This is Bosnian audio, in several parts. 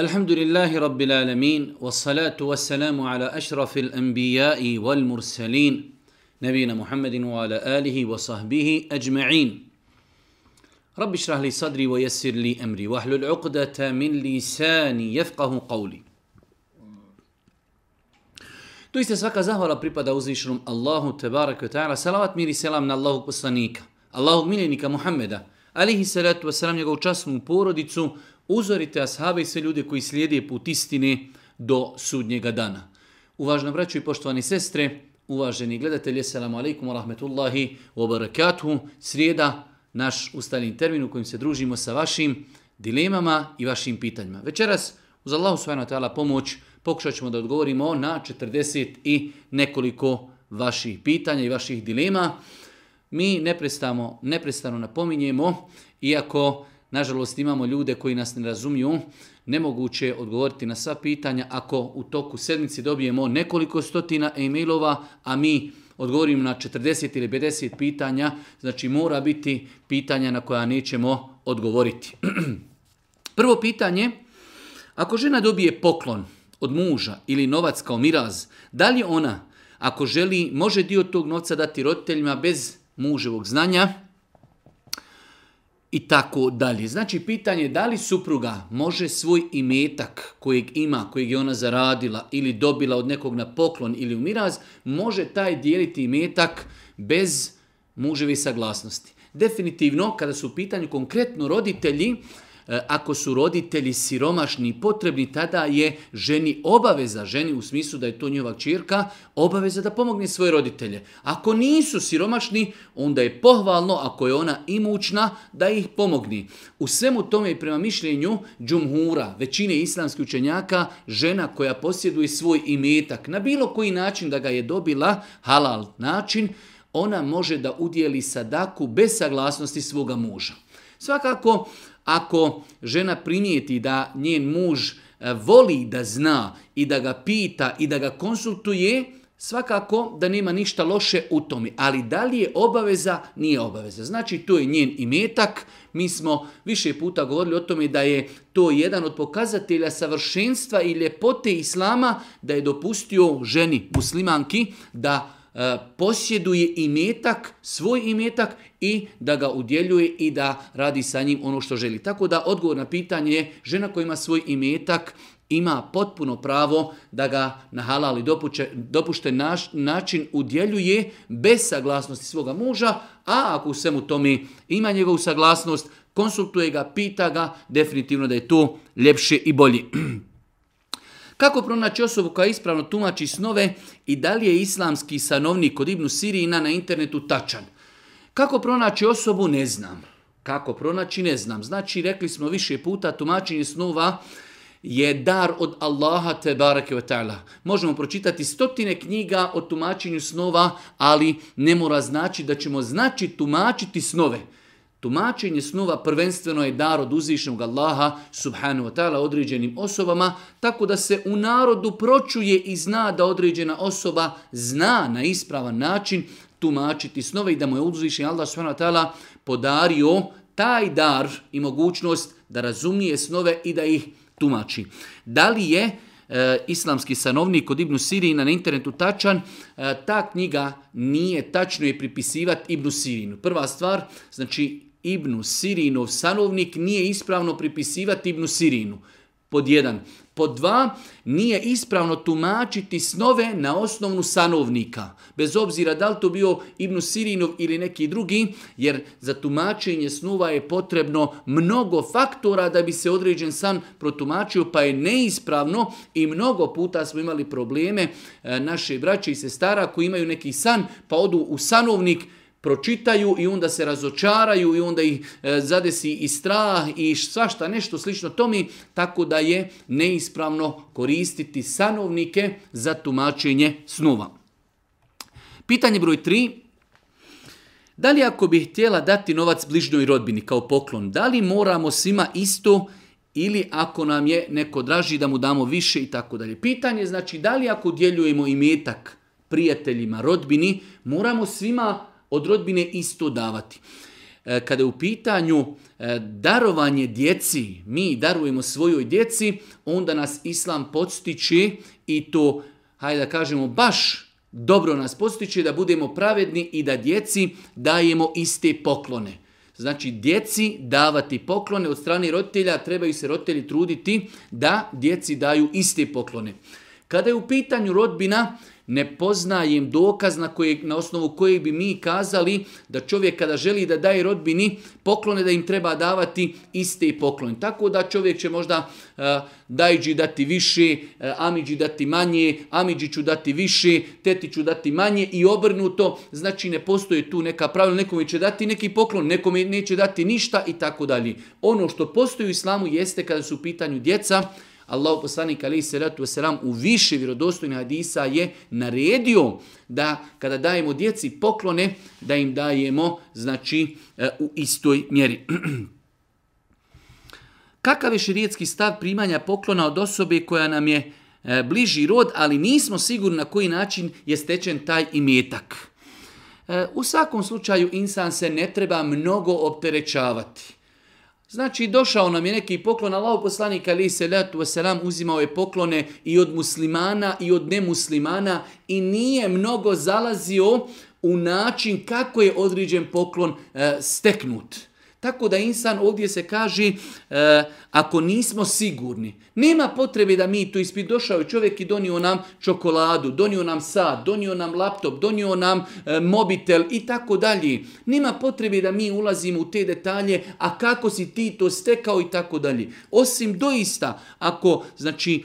الحمد لله رب العالمين والصلاة والسلام على أشرف الأنبياء والمرسلين نبينا محمد وعلى آله وصحبه أجمعين رب اشرح لي صدري ويسر لي أمري واحلل عقدة من لساني يفقه قولي Doista svaka zahvala pripada uzvišenom Allahu Tebareku Ta'ala. Salavat mir i selam na Allahog poslanika, Allahog miljenika Muhammeda, alihi salatu wasalam njegovu časnu porodicu, uzorite ashabe i sve ljude koji slijede put istine do sudnjega dana. Uvažno braću i poštovani sestre, uvaženi gledatelji, assalamu alaikum wa rahmetullahi wa barakatuhu, srijeda, naš ustaljen termin u kojem se družimo sa vašim dilemama i vašim pitanjima. Večeras, uz Allahu tala pomoć, pokušat ćemo da odgovorimo na 40 i nekoliko vaših pitanja i vaših dilema. Mi neprestano napominjemo, iako Nažalost imamo ljude koji nas ne razumiju, nemoguće je odgovoriti na sva pitanja ako u toku sedmice dobijemo nekoliko stotina e-mailova, a mi odgovorimo na 40 ili 50 pitanja, znači mora biti pitanja na koja nećemo odgovoriti. Prvo pitanje, ako žena dobije poklon od muža ili novac kao miraz, da li ona, ako želi, može dio tog novca dati roditeljima bez muževog znanja? i tako dalje. Znači, pitanje da li supruga može svoj imetak kojeg ima, kojeg je ona zaradila ili dobila od nekog na poklon ili u miraz, može taj dijeliti imetak bez muževe saglasnosti. Definitivno, kada su u pitanju konkretno roditelji, E, ako su roditelji siromašni i potrebni, tada je ženi obaveza, ženi u smislu da je to njova čirka, obaveza da pomogne svoje roditelje. Ako nisu siromašni, onda je pohvalno, ako je ona imućna, da ih pomogni. U svemu tome i prema mišljenju džumhura, većine islamskih učenjaka, žena koja posjeduje svoj imetak, na bilo koji način da ga je dobila, halal način, ona može da udjeli sadaku bez saglasnosti svoga muža. Svakako, ako žena primijeti da njen muž e, voli da zna i da ga pita i da ga konsultuje, svakako da nema ništa loše u tome. Ali da li je obaveza? Nije obaveza. Znači to je njen imetak. Mi smo više puta govorili o tome da je to jedan od pokazatelja savršenstva i ljepote Islama da je dopustio ženi muslimanki da E, posjeduje imetak, svoj imetak i da ga udjeljuje i da radi sa njim ono što želi. Tako da odgovor na pitanje žena koja ima svoj imetak ima potpuno pravo da ga na halal i dopušten način udjeljuje bez saglasnosti svoga muža, a ako u svemu tome ima njegovu saglasnost, konsultuje ga, pita ga, definitivno da je to ljepše i bolje. Kako pronaći osobu koja ispravno tumači snove i da li je islamski sanovnik kod Ibnu Sirina na internetu tačan? Kako pronaći osobu ne znam. Kako pronaći ne znam. Znači rekli smo više puta tumačenje snova je dar od Allaha te barake ta'ala. Možemo pročitati stotine knjiga o tumačenju snova, ali ne mora znači da ćemo znači tumačiti snove. Tumačenje snova prvenstveno je dar od uzvišnjog Allaha subhanahu wa ta'ala određenim osobama, tako da se u narodu pročuje i zna da određena osoba zna na ispravan način tumačiti snove i da mu je uzvišnji Allah subhanahu wa ta'ala podario taj dar i mogućnost da razumije snove i da ih tumači. Da li je e, islamski sanovnik od Ibnu Sirina na internetu tačan, e, ta knjiga nije tačno je pripisivati Ibnu Sirinu. Prva stvar, znači Ibnu Sirinov sanovnik nije ispravno pripisivati Ibnu Sirinu. Pod jedan. Pod dva, nije ispravno tumačiti snove na osnovnu sanovnika. Bez obzira da li to bio Ibnu Sirinov ili neki drugi, jer za tumačenje snova je potrebno mnogo faktora da bi se određen san protumačio, pa je neispravno i mnogo puta smo imali probleme e, naše braće i sestara koji imaju neki san, pa odu u sanovnik, pročitaju i onda se razočaraju i onda ih e, zadesi i strah i svašta nešto slično tomi, tako da je neispravno koristiti sanovnike za tumačenje snova. Pitanje broj 3. Da li ako bi htjela dati novac bližnjoj rodbini kao poklon, da li moramo svima isto ili ako nam je neko draži da mu damo više i tako dalje. Pitanje znači da li ako djeljujemo imetak prijateljima, rodbini, moramo svima od rodbine isto davati. E, kada je u pitanju e, darovanje djeci, mi darujemo svojoj djeci, onda nas Islam podstiče i to, hajde da kažemo, baš dobro nas podstiče da budemo pravedni i da djeci dajemo iste poklone. Znači, djeci davati poklone od strane roditelja, trebaju se roditelji truditi da djeci daju iste poklone. Kada je u pitanju rodbina, ne poznajem dokaz na, na osnovu kojeg bi mi kazali da čovjek kada želi da daje rodbini poklone da im treba davati iste poklone. Tako da čovjek će možda uh, dajđi dati više, uh, amidži dati manje, amidžiću dati više, tetiću dati manje i obrnuto. Znači ne postoje tu neka pravila, nekome će dati neki poklon, nekome neće dati ništa i tako dalje. Ono što postoji u islamu jeste kada su u pitanju djeca, Allah poslanik salatu wasalam u više vjerodostojnih hadisa je naredio da kada dajemo djeci poklone, da im dajemo znači e, u istoj mjeri. Kakav je širijetski stav primanja poklona od osobe koja nam je e, bliži rod, ali nismo sigurni na koji način je stečen taj imetak? E, u svakom slučaju insan se ne treba mnogo opterećavati. Znači, došao nam je neki poklon, Allah poslanik ali se letu wasalam uzimao je poklone i od muslimana i od nemuslimana i nije mnogo zalazio u način kako je određen poklon e, steknut. Tako da insan ovdje se kaže, e, ako nismo sigurni, nema potrebe da mi tu ispit došao čovjek i donio nam čokoladu, donio nam sad, donio nam laptop, donio nam e, mobitel i tako dalje. Nema potrebe da mi ulazimo u te detalje, a kako si ti to stekao i tako dalje. Osim doista, ako znači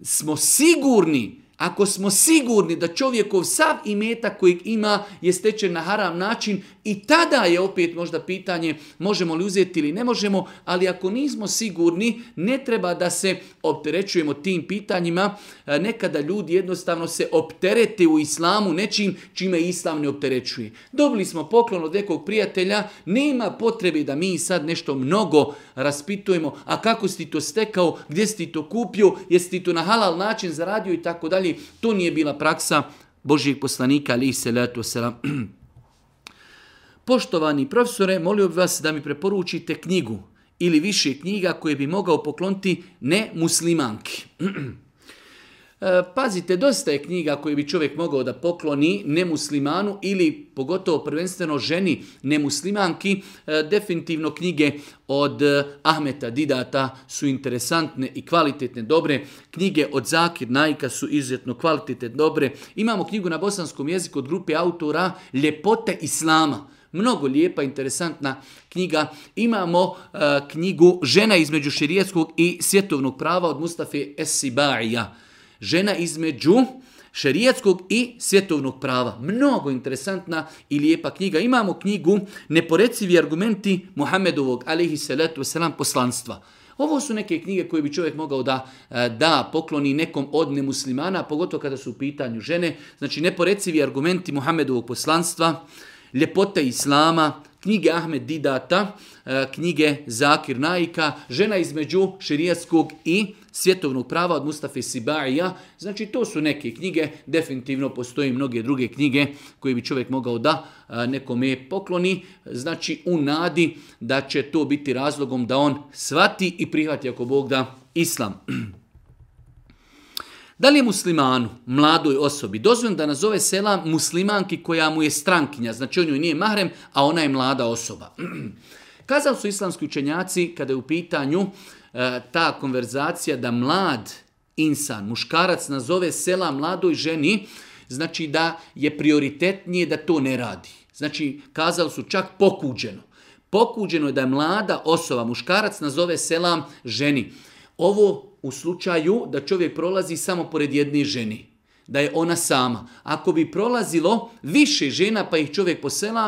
smo sigurni ako smo sigurni da čovjekov sav imetak kojeg ima je stečen na haram način, i tada je opet možda pitanje možemo li uzeti ili ne možemo, ali ako nismo sigurni, ne treba da se opterećujemo tim pitanjima. E, nekada ljudi jednostavno se opterete u islamu nečim čime islam ne opterećuje. Dobili smo poklon od nekog prijatelja, nema potrebe da mi sad nešto mnogo raspitujemo, a kako si to stekao, gdje si to kupio, jesi ti to na halal način zaradio i tako dalje. To nije bila praksa Božijeg poslanika, ali i salatu Poštovani profesore, molio bih vas da mi preporučite knjigu ili više knjiga koje bi mogao pokloniti ne muslimanki. E, pazite, dosta je knjiga koje bi čovjek mogao da pokloni nemuslimanu ili pogotovo prvenstveno ženi nemuslimanki. E, definitivno knjige od e, Ahmeta Didata su interesantne i kvalitetne, dobre. Knjige od Zakir Najka su izuzetno kvalitetne, dobre. Imamo knjigu na bosanskom jeziku od grupe autora Ljepote Islama. Mnogo lijepa, interesantna knjiga. Imamo e, knjigu Žena između širijetskog i svjetovnog prava od Mustafe Esibaija. Žena između šerijetskog i svjetovnog prava. Mnogo interesantna i lijepa knjiga. Imamo knjigu Neporecivi argumenti Muhammedovog alihi salatu wasalam poslanstva. Ovo su neke knjige koje bi čovjek mogao da e, da pokloni nekom od nemuslimana, pogotovo kada su u pitanju žene. Znači, neporecivi argumenti Muhammedovog poslanstva, ljepote Islama, knjige Ahmed Didata, e, knjige Zakir Naika, žena između širijskog i svjetovnog prava od Mustafa Sibaija. Znači to su neke knjige, definitivno postoji mnoge druge knjige koje bi čovjek mogao da e, nekome pokloni. Znači u nadi da će to biti razlogom da on svati i prihvati ako Bog da islam. Da li je muslimanu, mladoj osobi, dozvoljeno da nazove sela muslimanki koja mu je strankinja, znači on joj nije mahrem, a ona je mlada osoba? Kazali su islamski učenjaci kada je u pitanju e, ta konverzacija da mlad insan, muškarac nazove sela mladoj ženi, znači da je prioritetnije da to ne radi. Znači kazali su čak pokuđeno. Pokuđeno je da je mlada osoba, muškarac nazove selam ženi. Ovo u slučaju da čovjek prolazi samo pored jedne ženi, da je ona sama. Ako bi prolazilo više žena pa ih čovjek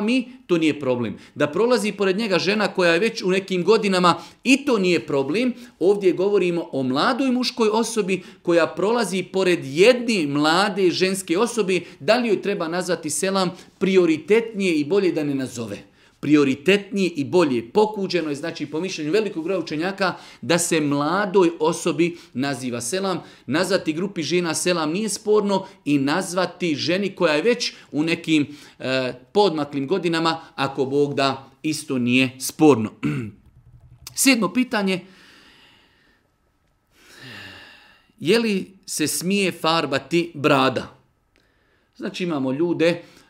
mi, to nije problem. Da prolazi pored njega žena koja je već u nekim godinama i to nije problem. Ovdje govorimo o mladoj muškoj osobi koja prolazi pored jedne mlade ženske osobi, da li joj treba nazvati selam prioritetnije i bolje da ne nazove prioritetnije i bolje. Pokuđeno je, znači po mišljenju velikog broja učenjaka, da se mladoj osobi naziva selam. Nazvati grupi žena selam nije sporno i nazvati ženi koja je već u nekim e, podmaklim godinama, ako Bog da, isto nije sporno. Sedmo pitanje, je li se smije farbati brada? Znači imamo ljude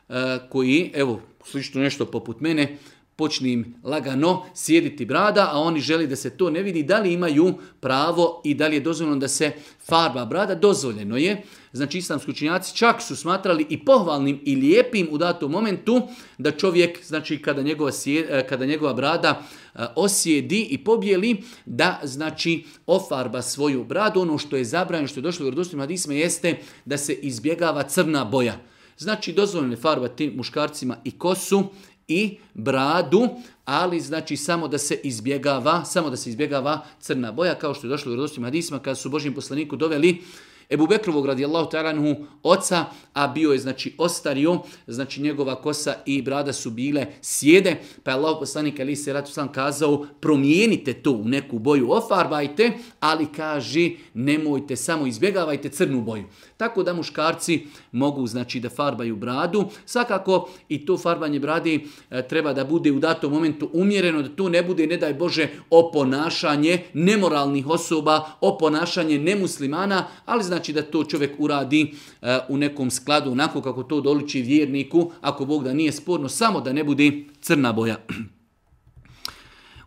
e, koji, evo, slično nešto poput mene, počne im lagano sjediti brada, a oni žele da se to ne vidi, da li imaju pravo i da li je dozvoljeno da se farba brada, dozvoljeno je. Znači, islamski učinjaci čak su smatrali i pohvalnim i lijepim u datom momentu da čovjek, znači kada njegova, e, kada njegova brada e, osjedi i pobijeli da znači ofarba svoju bradu. Ono što je zabranjeno, što je došlo u vjerodostojnim Mladisme jeste da se izbjegava crna boja. Znači dozvoljeno je farbati muškarcima i kosu i bradu, ali znači samo da se izbjegava, samo da se izbjegava crna boja, kao što je došlo u rodostima hadisma, kada su Božim poslaniku doveli Ebu Bekrovog radijallahu ta'alanhu oca, a bio je znači ostario, znači njegova kosa i brada su bile sjede, pa je Allah poslanik ali se ratu sam kazao promijenite to u neku boju, ofarbajte, ali kaže nemojte, samo izbjegavajte crnu boju. Tako da muškarci mogu znači da farbaju bradu. Svakako i to farbanje bradi e, treba da bude u datom momentu umjereno, da to ne bude, ne daj Bože, oponašanje nemoralnih osoba, oponašanje nemuslimana, ali znači da to čovjek uradi e, u nekom skladu, onako kako to doliči vjerniku, ako Bog da nije sporno, samo da ne bude crna boja.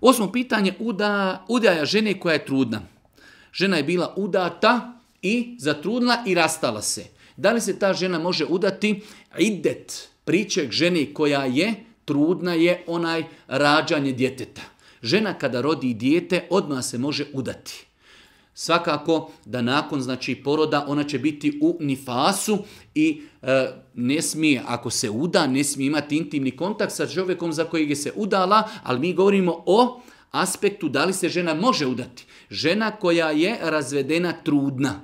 Osmo pitanje, udaja žene koja je trudna. Žena je bila udata i zatrudna i rastala se. Da li se ta žena može udati? Idet, priček ženi koja je trudna je onaj rađanje djeteta. Žena kada rodi dijete odmah se može udati. Svakako da nakon znači poroda ona će biti u nifasu i e, ne smije ako se uda ne smije imati intimni kontakt sa čovjekom za kojeg je se udala, ali mi govorimo o aspektu da li se žena može udati. Žena koja je razvedena trudna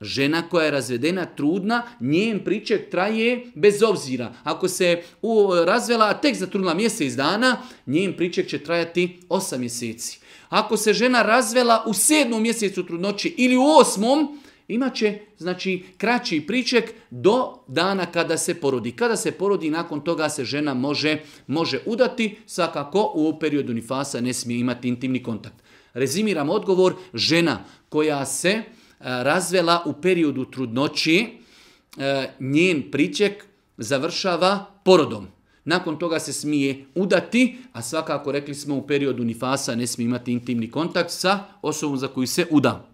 Žena koja je razvedena, trudna, njen priček traje bez obzira. Ako se u, razvela, a tek zatrudila mjesec dana, njen priček će trajati 8 mjeseci. Ako se žena razvela u sedmom mjesecu trudnoći ili u osmom, imat će znači, kraći priček do dana kada se porodi. Kada se porodi, nakon toga se žena može, može udati, svakako u periodu nifasa ne smije imati intimni kontakt. Rezimiram odgovor, žena koja se Eh, razvela u periodu trudnoći, eh, njen priček završava porodom. Nakon toga se smije udati, a svakako rekli smo u periodu nifasa ne smije imati intimni kontakt sa osobom za koju se uda.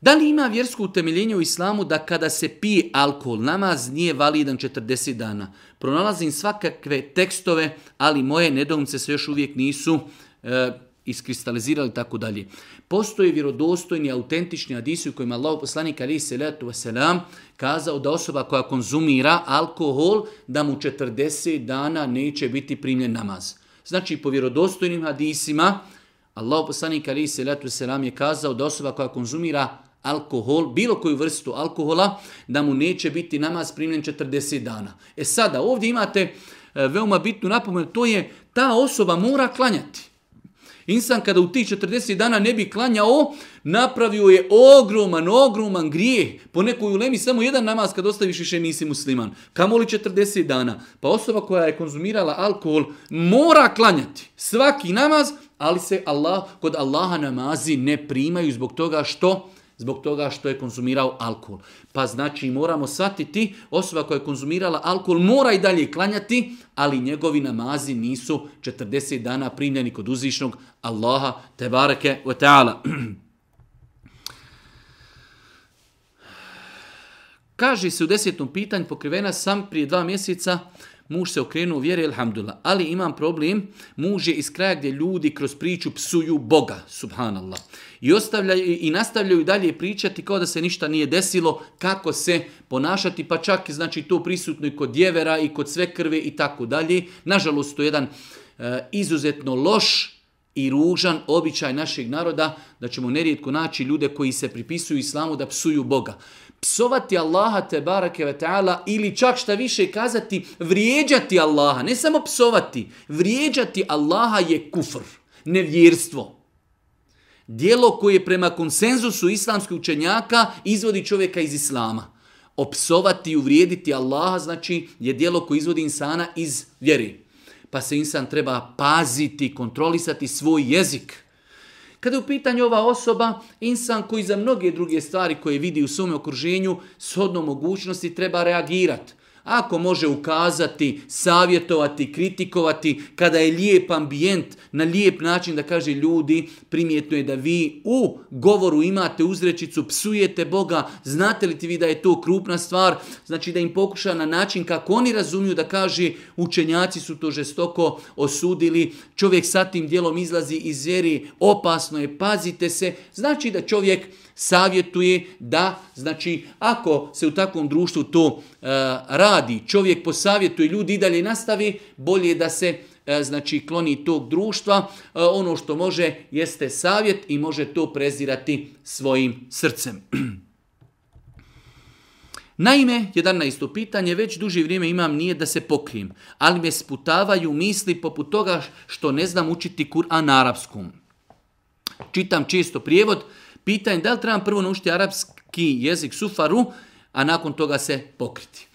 Da li ima vjersko utemeljenje u islamu da kada se pije alkohol, namaz nije validan 40 dana? Pronalazim svakakve tekstove, ali moje nedoumice se još uvijek nisu eh, iskristalizirali tako dalje. Postoje vjerodostojni, autentični hadisi u kojima Allah poslanik ali se letu kazao da osoba koja konzumira alkohol da mu 40 dana neće biti primljen namaz. Znači po vjerodostojnim hadisima Allah poslanik ali se letu je kazao da osoba koja konzumira alkohol, bilo koju vrstu alkohola, da mu neće biti namaz primljen 40 dana. E sada, ovdje imate e, veoma bitnu napomenu, to je ta osoba mora klanjati. Insan kada u tih 40 dana ne bi klanjao, napravio je ogroman, ogroman grijeh. Po nekoj ulemi samo jedan namaz kad ostaviš više nisi musliman. Kamoli 40 dana. Pa osoba koja je konzumirala alkohol mora klanjati svaki namaz, ali se Allah, kod Allaha namazi ne primaju zbog toga što zbog toga što je konzumirao alkohol. Pa znači moramo shvatiti, osoba koja je konzumirala alkohol mora i dalje klanjati, ali njegovi namazi nisu 40 dana primljeni kod uzvišnog Allaha te ve ta'ala. Kaže se u desetom pitanju pokrivena sam prije dva mjeseca muž se okrenuo vjeri, alhamdulillah. Ali imam problem, muž je iz kraja gdje ljudi kroz priču psuju Boga, subhanallah. I, ostavljaju, i nastavljaju dalje pričati kao da se ništa nije desilo, kako se ponašati, pa čak znači to prisutno i kod djevera i kod sve krve i tako dalje. Nažalost, to je jedan eh, izuzetno loš i ružan običaj našeg naroda da ćemo nerijetko naći ljude koji se pripisuju islamu da psuju Boga psovati Allaha te barake ve ta'ala ili čak šta više kazati vrijeđati Allaha, ne samo psovati, vrijeđati Allaha je kufr, nevjerstvo. Djelo koje prema konsenzusu islamskih učenjaka izvodi čovjeka iz islama. Opsovati i uvrijediti Allaha znači je djelo koje izvodi insana iz vjeri. Pa se insan treba paziti, kontrolisati svoj jezik. Kada je u pitanju ova osoba, insan koji za mnoge druge stvari koje vidi u svome okruženju, shodno mogućnosti treba reagirati. Ako može ukazati, savjetovati, kritikovati, kada je lijep ambijent, na lijep način da kaže ljudi, primjetno je da vi u govoru imate uzrečicu, psujete Boga, znate li ti vi da je to krupna stvar, znači da im pokuša na način kako oni razumiju da kaže učenjaci su to žestoko osudili, čovjek sa tim dijelom izlazi iz vjeri, opasno je, pazite se, znači da čovjek savjetuje da, znači, ako se u takvom društvu to e, radi, čovjek posavjetuje ljudi i dalje nastavi, bolje da se e, znači kloni tog društva, e, ono što može jeste savjet i može to prezirati svojim srcem. Naime, 11. pitanje, već duže vrijeme imam nije da se pokrijem, ali me sputavaju misli poput toga što ne znam učiti Kur'an arapskom. Čitam često prijevod, pitanje da li trebam prvo naučiti arapski jezik sufaru, a nakon toga se pokriti.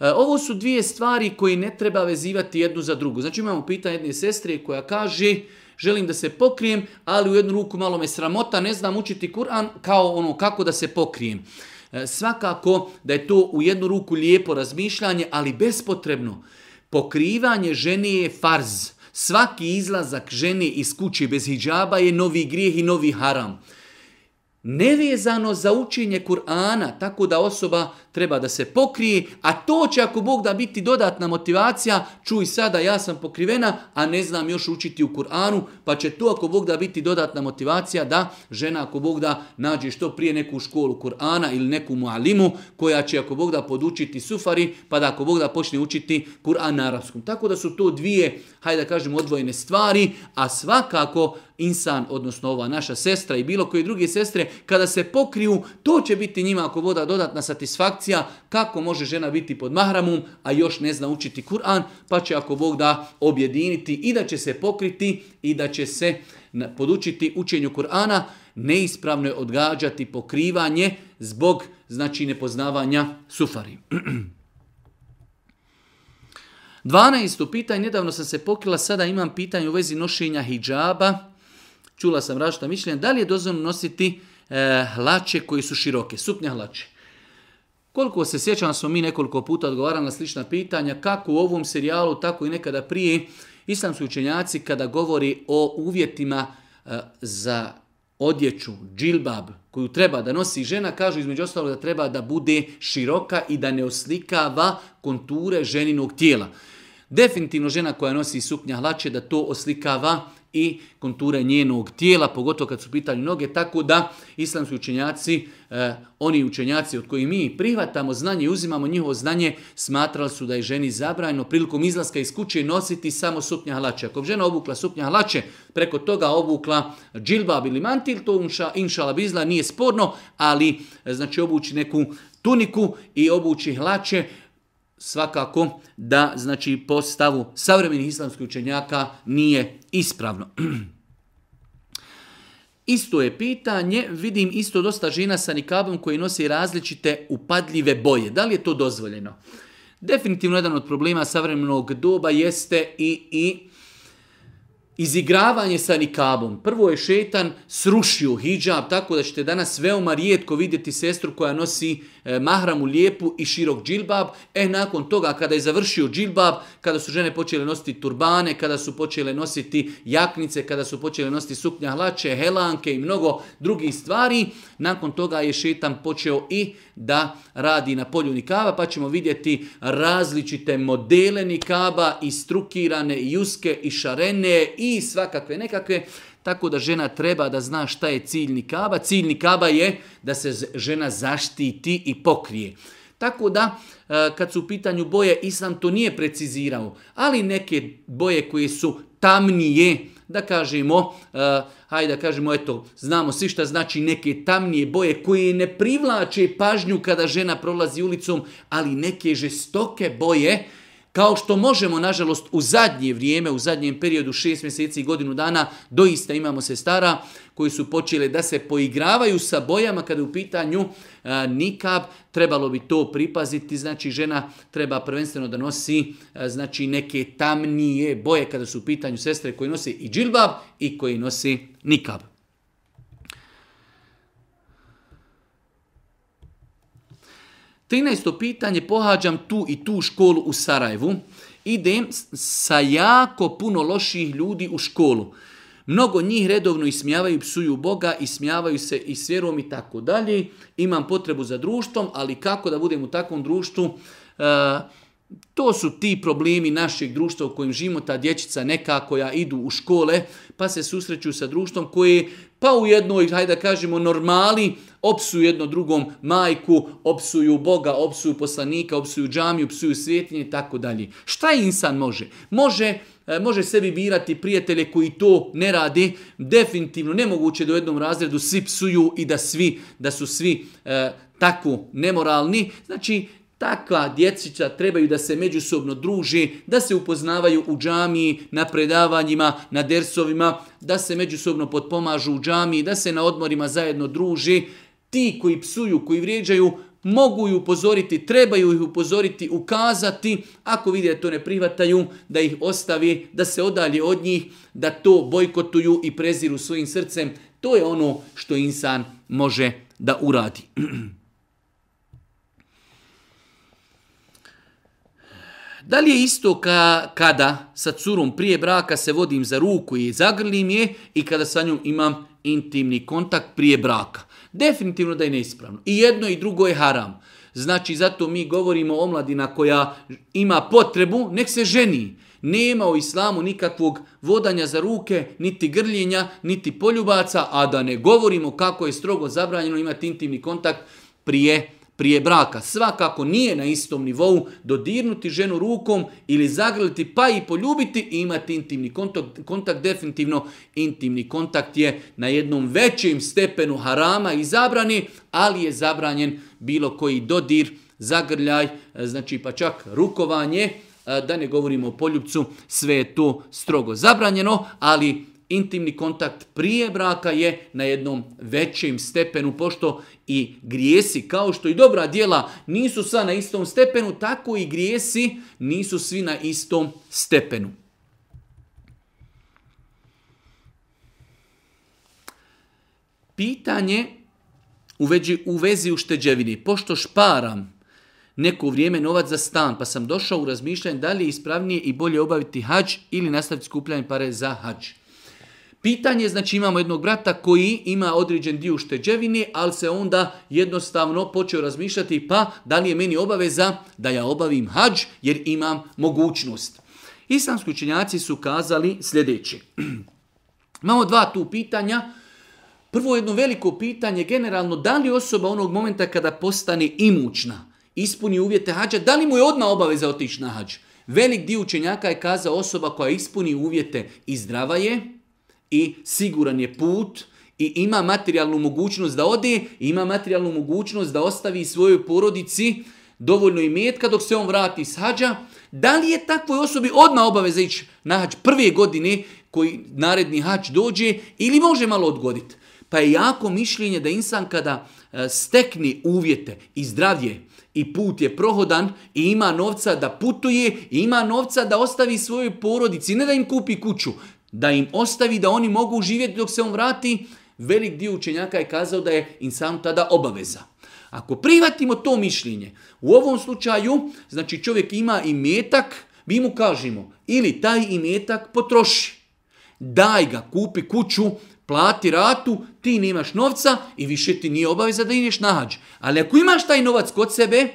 E, ovo su dvije stvari koje ne treba vezivati jednu za drugu. Znači imamo pitanje jedne sestre koja kaže želim da se pokrijem, ali u jednu ruku malo me sramota, ne znam učiti Kur'an kao ono kako da se pokrijem. E, svakako da je to u jednu ruku lijepo razmišljanje, ali bespotrebno. Pokrivanje ženi je farz. Svaki izlazak žene iz kuće bez hijjaba je novi grijeh i novi haram nevezano za učenje Kur'ana, tako da osoba treba da se pokrije, a to će ako Bog da biti dodatna motivacija, čuj sada ja sam pokrivena, a ne znam još učiti u Kur'anu, pa će to ako Bog da biti dodatna motivacija da žena ako Bog da nađe što prije neku školu Kur'ana ili neku mualimu koja će ako Bog da podučiti sufari, pa da ako Bog da počne učiti Kur'an na arapskom. Tako da su to dvije, hajde da kažem, odvojene stvari, a svakako insan, odnosno ova naša sestra i bilo koje druge sestre, kada se pokriju, to će biti njima ako voda dodatna satisfakcija kako može žena biti pod mahramom, a još ne zna učiti Kur'an, pa će ako Bog da objediniti i da će se pokriti i da će se podučiti učenju Kur'ana, neispravno je odgađati pokrivanje zbog znači nepoznavanja sufari. 12. pitanje, nedavno sam se pokrila, sada imam pitanje u vezi nošenja hijjaba. Čula sam različita mišljenja. Da li je dozvoljeno nositi e, hlače koji su široke, suknja hlače? Koliko se sjećam, smo mi nekoliko puta odgovarali na slična pitanja, kako u ovom serijalu, tako i nekada prije, islamski učenjaci kada govori o uvjetima e, za odjeću, džilbab, koju treba da nosi žena, kažu između ostalog da treba da bude široka i da ne oslikava konture ženinog tijela. Definitivno žena koja nosi suknja hlače da to oslikava i konture njenog tijela, pogotovo kad su pitali noge, tako da islamski učenjaci, e, oni učenjaci od kojih mi prihvatamo znanje i uzimamo njihovo znanje, smatrali su da je ženi zabranjeno prilikom izlaska iz kuće nositi samo supnja hlače. Ako žena obukla supnja hlače, preko toga obukla džilbab ili mantil, to inšala bizla nije sporno, ali e, znači obući neku tuniku i obući hlače, svakako da znači postavu savremenih islamskih učenjaka nije ispravno. Isto je pitanje, vidim isto dosta žena sa nikabom koji nosi različite upadljive boje. Da li je to dozvoljeno? Definitivno jedan od problema savremenog doba jeste i, i izigravanje sa nikabom. Prvo je šetan srušio hijab, tako da ćete danas veoma rijetko vidjeti sestru koja nosi E, mahramu lijepu i širok džilbab. E nakon toga kada je završio džilbab, kada su žene počele nositi turbane, kada su počele nositi jaknice, kada su počele nositi suknja hlače, helanke i mnogo drugih stvari, nakon toga je šetan počeo i da radi na polju nikaba, pa ćemo vidjeti različite modele nikaba i strukirane i uske, i šarene i svakakve nekakve tako da žena treba da zna šta je cilj nikaba. Cilj nikaba je da se žena zaštiti i pokrije. Tako da, e, kad su u pitanju boje, sam to nije precizirao, ali neke boje koje su tamnije, da kažemo, e, hajde da kažemo, eto, znamo svi šta znači neke tamnije boje koje ne privlače pažnju kada žena prolazi ulicom, ali neke žestoke boje, kao što možemo, nažalost, u zadnje vrijeme, u zadnjem periodu, šest mjeseci i godinu dana, doista imamo sestara koji su počele da se poigravaju sa bojama kada je u pitanju e, nikab, trebalo bi to pripaziti, znači žena treba prvenstveno da nosi e, znači neke tamnije boje kada su u pitanju sestre koji nose i džilbab i koji nosi nikab. 13. pitanje, pohađam tu i tu školu u Sarajevu. Idem sa jako puno loših ljudi u školu. Mnogo njih redovno ismijavaju, psuju Boga, ismijavaju se i s vjerom i tako dalje. Imam potrebu za društvom, ali kako da budem u takvom društvu? E, to su ti problemi našeg društva u kojem živimo, ta dječica neka koja idu u škole pa se susreću sa društvom koje pa u jednoj, hajde da kažemo, normali opsuju jedno drugom majku, opsuju Boga, opsuju poslanika, opsuju džamiju, opsuju svjetinje i tako dalje. Šta insan može? Može e, može sebi birati prijatelje koji to ne radi, definitivno nemoguće da u jednom razredu svi psuju i da svi da su svi e, tako nemoralni. Znači, Takva djecića trebaju da se međusobno druži, da se upoznavaju u džamiji, na predavanjima, na dersovima, da se međusobno potpomažu u džamiji, da se na odmorima zajedno druži. Ti koji psuju, koji vrijeđaju, mogu ju upozoriti, trebaju ih upozoriti, ukazati, ako vide da to ne prihvataju, da ih ostavi, da se odalje od njih, da to bojkotuju i preziru svojim srcem. To je ono što insan može da uradi. Da li je isto ka, kada sa curom prije braka se vodim za ruku i zagrlim je i kada sa njom imam intimni kontakt prije braka? Definitivno da je neispravno. I jedno i drugo je haram. Znači, zato mi govorimo o mladina koja ima potrebu, nek se ženi. Nema u islamu nikakvog vodanja za ruke, niti grljenja, niti poljubaca, a da ne govorimo kako je strogo zabranjeno imati intimni kontakt prije prije braka svakako nije na istom nivou dodirnuti ženu rukom ili zagrliti pa i poljubiti i imati intimni kontakt, kontakt definitivno intimni kontakt je na jednom većem stepenu harama i zabrani ali je zabranjen bilo koji dodir zagrljaj e, znači pa čak rukovanje e, da ne govorimo o poljubcu, sve je to strogo zabranjeno ali intimni kontakt prije braka je na jednom većem stepenu, pošto i grijesi, kao što i dobra djela nisu sva na istom stepenu, tako i grijesi nisu svi na istom stepenu. Pitanje u vezi ušteđevini. Pošto šparam neko vrijeme novac za stan, pa sam došao u razmišljanje da li je ispravnije i bolje obaviti hađ ili nastaviti skupljanje pare za hađ. Pitanje, znači imamo jednog brata koji ima određen dio šteđevine, ali se onda jednostavno počeo razmišljati pa da li je meni obaveza da ja obavim hađ jer imam mogućnost. Islamski učenjaci su kazali sljedeće. Imamo dva tu pitanja. Prvo jedno veliko pitanje generalno da li osoba onog momenta kada postane imućna, ispuni uvjete hađa, da li mu je odmah obaveza otići na hađ? Velik dio učenjaka je kazao osoba koja ispuni uvjete i zdrava je, i siguran je put i ima materijalnu mogućnost da ode i ima materijalnu mogućnost da ostavi svojoj porodici dovoljno imetka dok se on vrati s hađa, da li je takvoj osobi odmah obaveza ići na hađ prve godine koji naredni hađ dođe ili može malo odgoditi? Pa je jako mišljenje da insan kada e, stekni uvjete i zdravje, i put je prohodan i ima novca da putuje i ima novca da ostavi svojoj porodici, ne da im kupi kuću, da im ostavi da oni mogu živjeti dok se on vrati, velik dio učenjaka je kazao da je sam tada obaveza. Ako privatimo to mišljenje, u ovom slučaju, znači čovjek ima metak, mi mu kažemo ili taj i metak potroši, daj ga, kupi kuću, plati ratu, ti nemaš novca i više ti nije obaveza da ideš na hađ. Ali ako imaš taj novac kod sebe,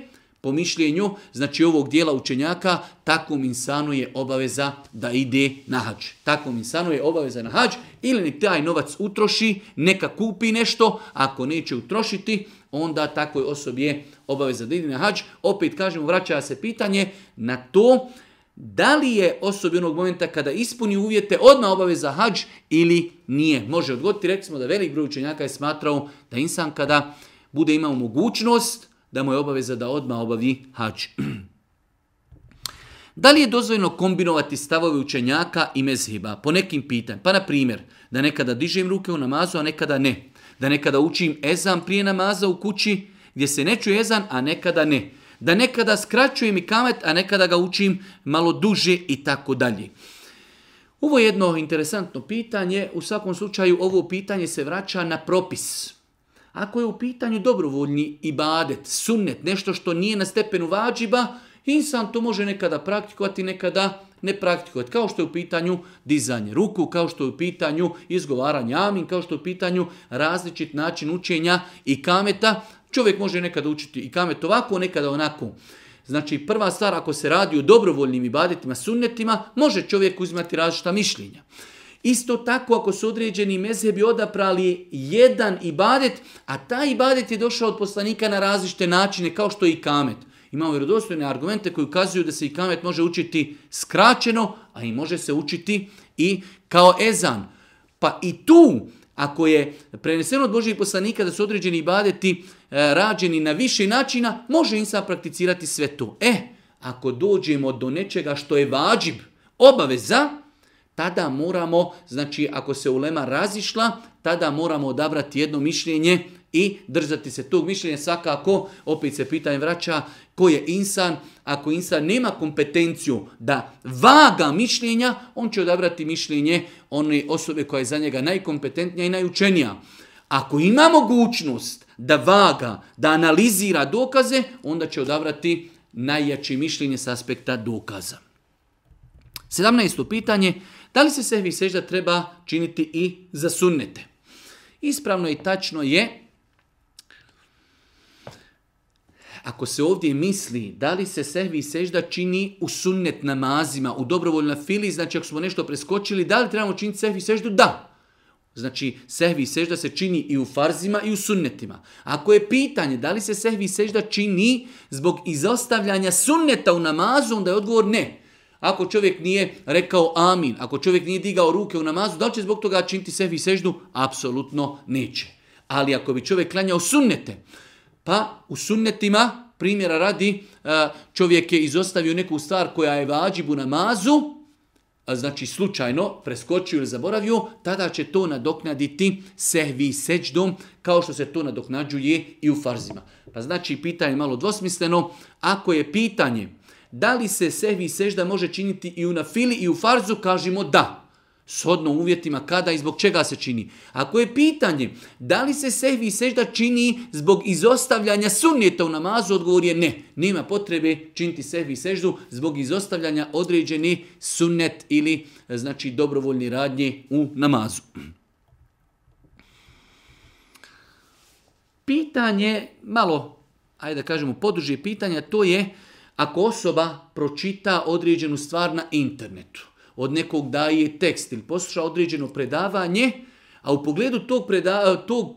po mišljenju, znači ovog dijela učenjaka, takvom insanu je obaveza da ide na hađ. Takvom insanu je obaveza na hađ ili nek taj novac utroši, neka kupi nešto, ako neće utrošiti, onda takvoj osobi je obaveza da ide na hađ. Opet kažemo, vraća se pitanje na to da li je osobi onog momenta kada ispuni uvjete odmah obaveza hađ ili nije. Može odgoditi, recimo, da velik broj učenjaka je smatrao da insan kada bude imao mogućnost, da mu je obaveza da odmah obavi hač. Da li je dozvoljno kombinovati stavove učenjaka i mezhiba po nekim pitanjima? Pa na primjer, da nekada dižem ruke u namazu, a nekada ne. Da nekada učim ezan prije namaza u kući gdje se ne čuje ezan, a nekada ne. Da nekada skraćujem i kamet, a nekada ga učim malo duže i tako dalje. Ovo je jedno interesantno pitanje. U svakom slučaju ovo pitanje se vraća na propis. Ako je u pitanju dobrovoljni ibadet, sunnet, nešto što nije na stepenu vađiba, insan to može nekada praktikovati, nekada ne praktikovati. Kao što je u pitanju dizanje ruku, kao što je u pitanju izgovaranje amin, kao što je u pitanju različit način učenja i kameta. Čovjek može nekada učiti i kamet ovako, nekada onako. Znači prva stvar, ako se radi o dobrovoljnim ibadetima, sunnetima, može čovjek uzimati različita mišljenja. Isto tako ako su određeni mezhebi odaprali jedan ibadet, a taj ibadet je došao od poslanika na različite načine, kao što je i kamet. Imamo vjerodostojne argumente koji ukazuju da se i kamet može učiti skraćeno, a i može se učiti i kao ezan. Pa i tu, ako je preneseno od Božih poslanika da su određeni ibadeti e, rađeni na više načina, može im se prakticirati sve to. E, ako dođemo do nečega što je vađib, obaveza, tada moramo, znači ako se ulema razišla, tada moramo odabrati jedno mišljenje i držati se tog mišljenja svakako, opet se pitanje vraća, ko je insan, ako insan nema kompetenciju da vaga mišljenja, on će odabrati mišljenje one osobe koja je za njega najkompetentnija i najučenija. Ako ima mogućnost da vaga, da analizira dokaze, onda će odabrati najjači mišljenje sa aspekta dokaza. 17. pitanje, da li se sehvi sežda treba činiti i za sunnete? Ispravno i tačno je Ako se ovdje misli da li se sehvi i sežda čini u sunnet namazima, u dobrovoljnoj fili, znači ako smo nešto preskočili, da li trebamo činiti sehvi i seždu? Da. Znači, sehvi i sežda se čini i u farzima i u sunnetima. Ako je pitanje da li se sehvi i sežda čini zbog izostavljanja sunneta u namazu, onda je odgovor ne. Ako čovjek nije rekao amin, ako čovjek nije digao ruke u namazu, da li će zbog toga činiti sebi seždu? Apsolutno neće. Ali ako bi čovjek klanjao sunnete, pa u sunnetima, primjera radi, e, čovjek je izostavio neku stvar koja je vađibu namazu, znači slučajno preskočio ili zaboravio, tada će to nadoknaditi sehvi seđdom, kao što se to nadoknađuje i u farzima. Pa znači, pitanje malo dvosmisleno. Ako je pitanje da li se sehvi i sežda može činiti i u nafili i u farzu? Kažemo da. shodno uvjetima kada i zbog čega se čini. Ako je pitanje da li se sehvi i sežda čini zbog izostavljanja sunnjeta u namazu, odgovor je ne. Nema potrebe činiti sehvi i seždu zbog izostavljanja određeni sunnet ili znači dobrovoljni radnje u namazu. Pitanje, malo, ajde da kažemo, podružje pitanja, to je ako osoba pročita određenu stvar na internetu, od nekog daje tekst ili posluša određeno predavanje, a u pogledu tog, tog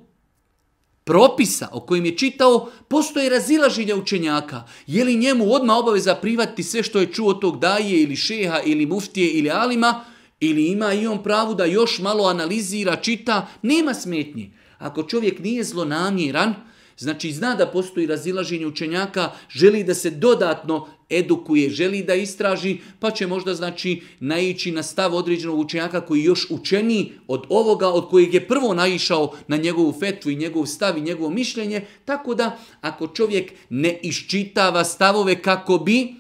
propisa o kojem je čitao, postoje razilaženja učenjaka. Je li njemu odmah obaveza privati sve što je čuo tog daje ili šeha ili muftije ili alima, ili ima i on pravu da još malo analizira, čita, nema smetnji. Ako čovjek nije zlonamjeran, Znači zna da postoji razilaženje učenjaka, želi da se dodatno edukuje, želi da istraži, pa će možda znači naići na stav određenog učenjaka koji još učeni od ovoga od kojeg je prvo naišao na njegovu fetvu i njegov stav i njegovo mišljenje, tako da ako čovjek ne iščitava stavove kako bi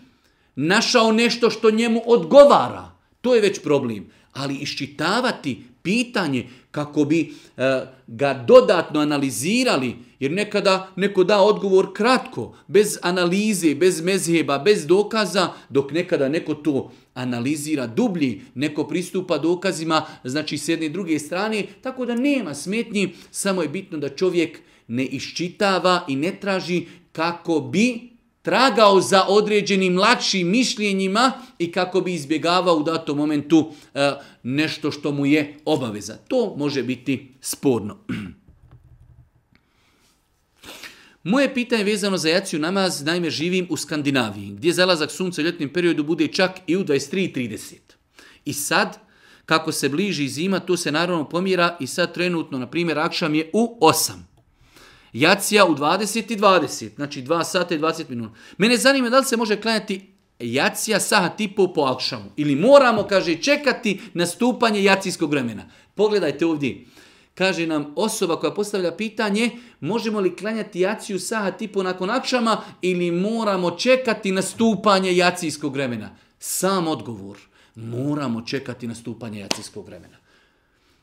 našao nešto što njemu odgovara, to je već problem. Ali iščitavati pitanje kako bi e, ga dodatno analizirali, jer nekada neko da odgovor kratko, bez analize, bez mezheba, bez dokaza, dok nekada neko to analizira dublji, neko pristupa dokazima, znači s jedne i druge strane, tako da nema smetnji, samo je bitno da čovjek ne iščitava i ne traži kako bi tragao za određenim lakšim mišljenjima i kako bi izbjegavao u datom momentu e, nešto što mu je obaveza. To može biti sporno. Moje pitanje je vezano za jaciju namaz, naime živim u Skandinaviji, gdje zalazak sunca u ljetnim periodu bude čak i u 23.30. I sad, kako se bliži zima, to se naravno pomjera i sad trenutno, na primjer, akšam je u 8. Jacija u 20 i 20, znači 2 sata i 20 minuta. Mene zanima da li se može klanjati jacija saha i po akšamu. Ili moramo, kaže, čekati nastupanje jacijskog vremena. Pogledajte ovdje. Kaže nam osoba koja postavlja pitanje, možemo li klanjati jaciju saha i nakon akšama ili moramo čekati nastupanje jacijskog vremena? Sam odgovor. Moramo čekati nastupanje jacijskog vremena.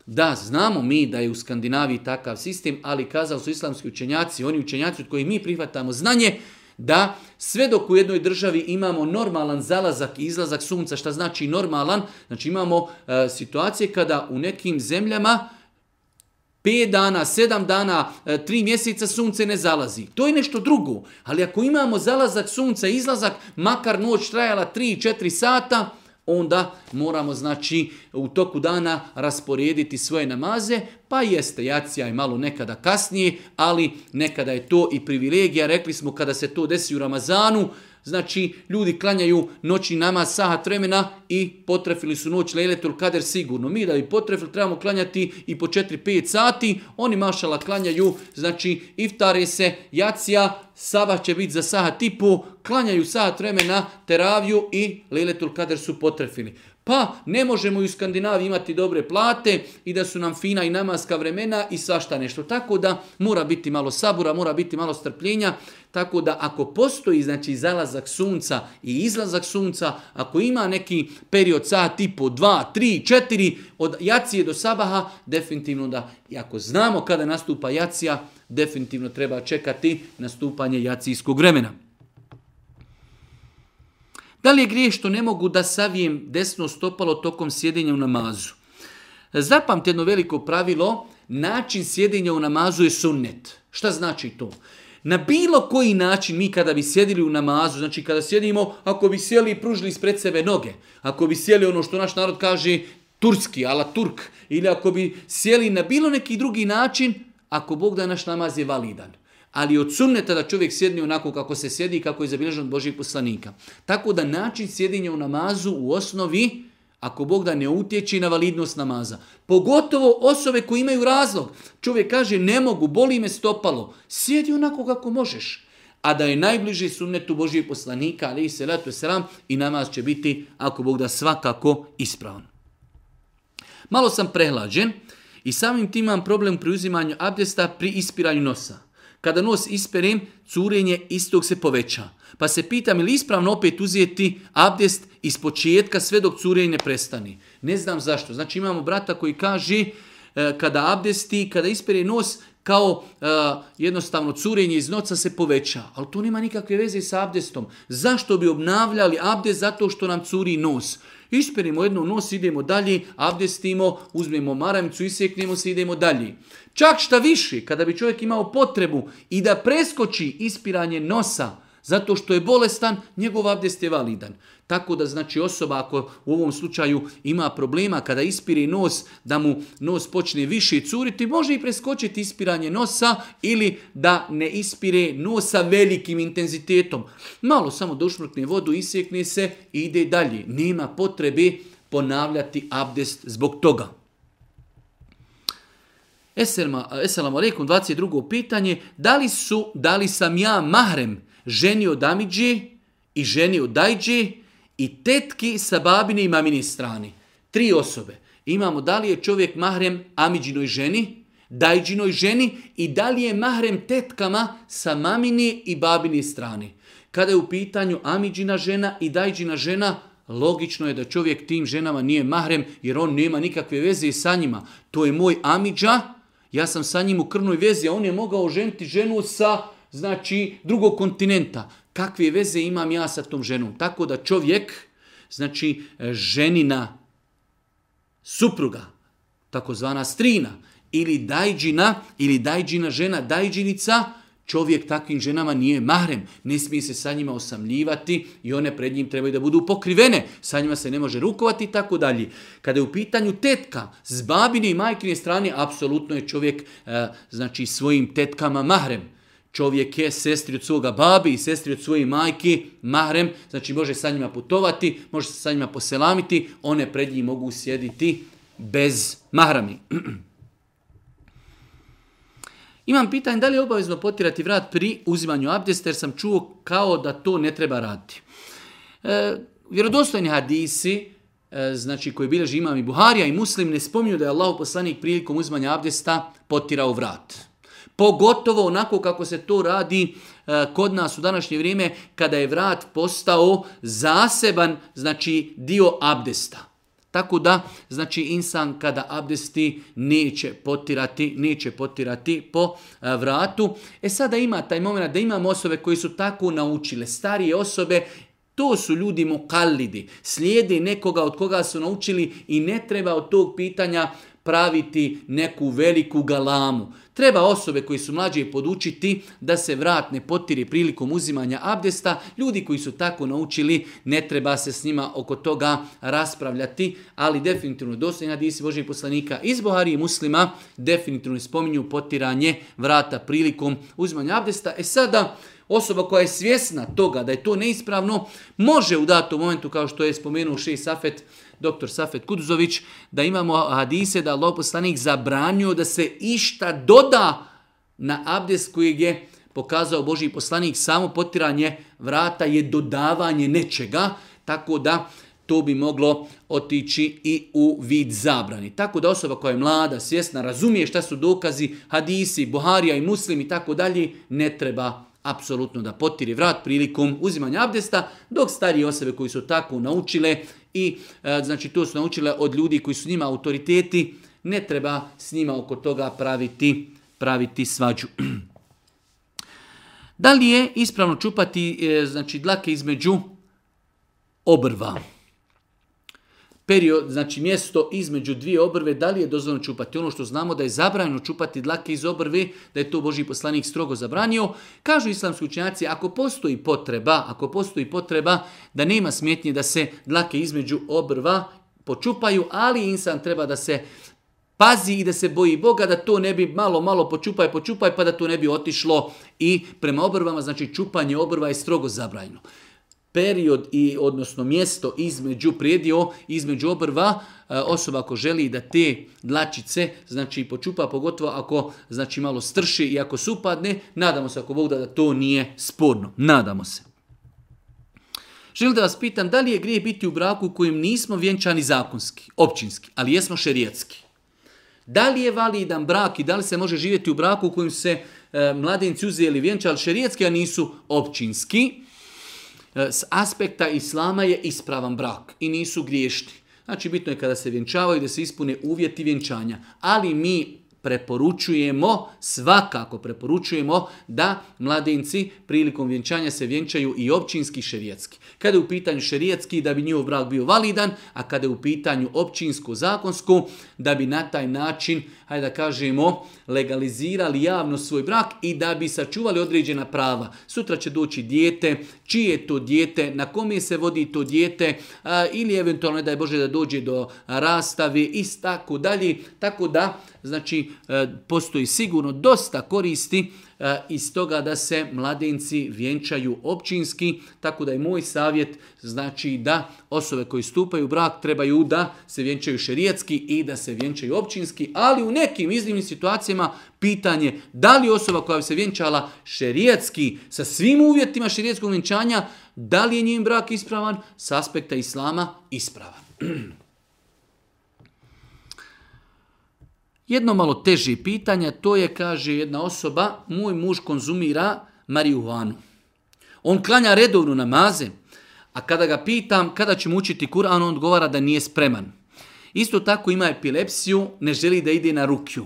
Da, znamo mi da je u Skandinaviji takav sistem, ali kazali su islamski učenjaci, oni učenjaci od kojih mi prihvatamo znanje, da sve dok u jednoj državi imamo normalan zalazak i izlazak sunca, što znači normalan, znači imamo e, situacije kada u nekim zemljama 5 dana, 7 dana, 3 e, mjeseca sunce ne zalazi. To je nešto drugo. Ali ako imamo zalazak sunca, izlazak, makar noć trajala 3-4 sata, onda moramo znači u toku dana rasporediti svoje namaze, pa jeste jacija i malo nekada kasnije, ali nekada je to i privilegija. Rekli smo kada se to desi u Ramazanu, Znači, ljudi klanjaju noći nama sahat vremena i potrefili su noć lejletul kader sigurno. Mi da bi potrefili trebamo klanjati i po 4-5 sati, oni mašala klanjaju, znači iftare se, jacija, Sava će biti za sahat tipu, klanjaju sahat vremena, teraviju i lejletul kader su potrefili. Pa, ne možemo i u Skandinaviji imati dobre plate i da su nam fina i namaska vremena i svašta nešto. Tako da mora biti malo sabura, mora biti malo strpljenja. Tako da ako postoji znači zalazak sunca i izlazak sunca, ako ima neki period sat i 2, dva, tri, od jacije do sabaha, definitivno da, i ako znamo kada nastupa jacija, definitivno treba čekati nastupanje jacijskog vremena. Da li je grije što ne mogu da savijem desno stopalo tokom sjedenja u namazu? Zapamte jedno veliko pravilo, način sjedenja u namazu je sunnet. Šta znači to? Na bilo koji način mi kada bi sjedili u namazu, znači kada sjedimo, ako bi sjeli i pružili ispred sebe noge, ako bi sjeli ono što naš narod kaže turski, ala turk, ili ako bi sjeli na bilo neki drugi način, ako Bog da naš namaz je validan ali od sunneta da čovjek sjedni onako kako se sjedi i kako je zabilježen od Božih poslanika. Tako da način sjedinja u namazu u osnovi, ako Bog da ne utječi na validnost namaza. Pogotovo osobe koje imaju razlog. Čovjek kaže ne mogu, boli me stopalo. Sjedi onako kako možeš. A da je najbliži sunnetu Božih poslanika, ali i selatu sram i namaz će biti, ako Bog da, svakako ispravan. Malo sam prehlađen i samim tim imam problem pri uzimanju abdesta pri ispiranju nosa kada nos isperem, curenje istog se poveća. Pa se pitam ili ispravno opet uzeti abdest iz početka sve dok curenje ne prestani. Ne znam zašto. Znači imamo brata koji kaže e, kada abdesti, kada ispere nos, kao e, jednostavno curenje iz noca se poveća. Ali to nema nikakve veze sa abdestom. Zašto bi obnavljali abdest? Zato što nam curi nos. Išperimo jednu nos, idemo dalje, abdestimo, uzmemo maramicu, iseknemo se, idemo dalje. Čak šta više, kada bi čovjek imao potrebu i da preskoči ispiranje nosa, zato što je bolestan, njegov abdest je validan. Tako da znači osoba ako u ovom slučaju ima problema kada ispiri nos, da mu nos počne više curiti, može i preskočiti ispiranje nosa ili da ne ispire nosa velikim intenzitetom. Malo samo došmrkne vodu, isjekne se i ide dalje. Nema potrebe ponavljati abdest zbog toga. Eselamu alaikum, 22. pitanje, da li su, da li sam ja mahrem ženi od Amidži i ženi od Dajđi i tetki sa babine i mamini strani. Tri osobe. Imamo da li je čovjek mahrem Amidžinoj ženi, Dajđinoj ženi i da li je mahrem tetkama sa mamini i babini strani. Kada je u pitanju Amidžina žena i Dajđina žena, logično je da čovjek tim ženama nije mahrem jer on nema nikakve veze sa njima. To je moj Amidža, ja sam sa njim u krvnoj vezi, a on je mogao ženiti ženu sa znači, drugog kontinenta. Kakve veze imam ja sa tom ženom? Tako da čovjek, znači, e, ženina supruga, takozvana strina, ili dajđina, ili dajđina žena, dajđinica, čovjek takvim ženama nije mahrem, ne smije se sa njima osamljivati i one pred njim trebaju da budu pokrivene, sa njima se ne može rukovati i tako dalje. Kada je u pitanju tetka, s babine i majkine strane, apsolutno je čovjek e, znači svojim tetkama mahrem čovjek je sestri od svoga babi i sestri od svoje majke, mahrem, znači može sa njima putovati, može se sa njima poselamiti, one pred njim mogu sjediti bez mahrami. Imam pitanje da li je obavezno potirati vrat pri uzimanju abdesta jer sam čuo kao da to ne treba raditi. E, vjerodostojni hadisi, e, znači koji bilježi imam i Buharija i Muslim, ne spominju da je Allah poslanik prilikom uzimanja abdesta potirao vrat pogotovo onako kako se to radi e, kod nas u današnje vrijeme kada je vrat postao zaseban znači dio abdesta. Tako da, znači, insan kada abdesti neće potirati, neće potirati po e, vratu. E sada ima taj moment da imamo osobe koji su tako naučile, starije osobe, to su ljudi mukallidi, slijedi nekoga od koga su naučili i ne treba od tog pitanja praviti neku veliku galamu. Treba osobe koji su mlađe podučiti da se vrat ne potiri prilikom uzimanja abdesta. Ljudi koji su tako naučili ne treba se s njima oko toga raspravljati, ali definitivno dostojni hadisi Božih poslanika iz Bohari i muslima definitivno spominju potiranje vrata prilikom uzimanja abdesta. E sada, Osoba koja je svjesna toga da je to neispravno, može u datom momentu, kao što je spomenuo še Safet, dr. Safet Kuduzović, da imamo hadise da Allah poslanik zabranio da se išta doda na abdes kojeg je pokazao Boži poslanik. Samo potiranje vrata je dodavanje nečega, tako da to bi moglo otići i u vid zabrani. Tako da osoba koja je mlada, svjesna, razumije šta su dokazi, hadisi, boharija i muslim i tako dalje, ne treba apsolutno da potiri vrat prilikom uzimanja abdesta, dok starije osobe koji su tako naučile i e, znači to su naučile od ljudi koji su njima autoriteti, ne treba s njima oko toga praviti, praviti svađu. Da li je ispravno čupati e, znači dlake između obrva? period, znači mjesto između dvije obrve, da li je dozvoljeno čupati? Ono što znamo da je zabranjeno čupati dlake iz obrve, da je to Boži poslanik strogo zabranio. Kažu islamski učenjaci, ako postoji potreba, ako postoji potreba da nema smjetnje da se dlake između obrva počupaju, ali insan treba da se pazi i da se boji Boga da to ne bi malo, malo počupaj, počupaj, pa da to ne bi otišlo i prema obrvama, znači čupanje obrva je strogo zabranjeno period i odnosno mjesto između predio između obrva e, osoba ako želi da te dlačice znači počupa pogotovo ako znači malo strši i ako supadne nadamo se ako Bog da, to nije sporno nadamo se Želim da vas pitam, da li je grije biti u braku u kojem nismo vjenčani zakonski, općinski, ali jesmo šerijetski? Da li je validan brak i da li se može živjeti u braku u kojem se e, mladenci uzeli vjenčali šerijetski, a nisu općinski? E, s aspekta islama je ispravan brak i nisu griješni. Znači bitno je kada se vjenčavaju da se ispune uvjeti vjenčanja. Ali mi preporučujemo, svakako preporučujemo da mladinci prilikom vjenčanja se vjenčaju i općinski šerijetski. Kada je u pitanju šerijetski da bi njihov brak bio validan, a kada je u pitanju općinsko zakonsko da bi na taj način, hajde da kažemo, legalizirali javno svoj brak i da bi sačuvali određena prava. Sutra će doći dijete, čije je to dijete, na kome se vodi to dijete ili eventualno da je Bože da dođe do rastave i tako dalje. Tako da Znači, e, postoji sigurno dosta koristi e, iz toga da se mladenci vjenčaju općinski, tako da je moj savjet znači da osobe koji stupaju u brak trebaju da se vjenčaju šerijetski i da se vjenčaju općinski, ali u nekim iznimnim situacijama pitanje da li osoba koja bi se vjenčala šerijetski sa svim uvjetima šerijetskog vjenčanja, da li je njim brak ispravan, s aspekta islama ispravan. Jedno malo teže pitanje, to je, kaže jedna osoba, moj muž konzumira marihuanu. On klanja redovnu namaze, a kada ga pitam kada ćemo učiti Kur'an, on odgovara da nije spreman. Isto tako ima epilepsiju, ne želi da ide na rukju.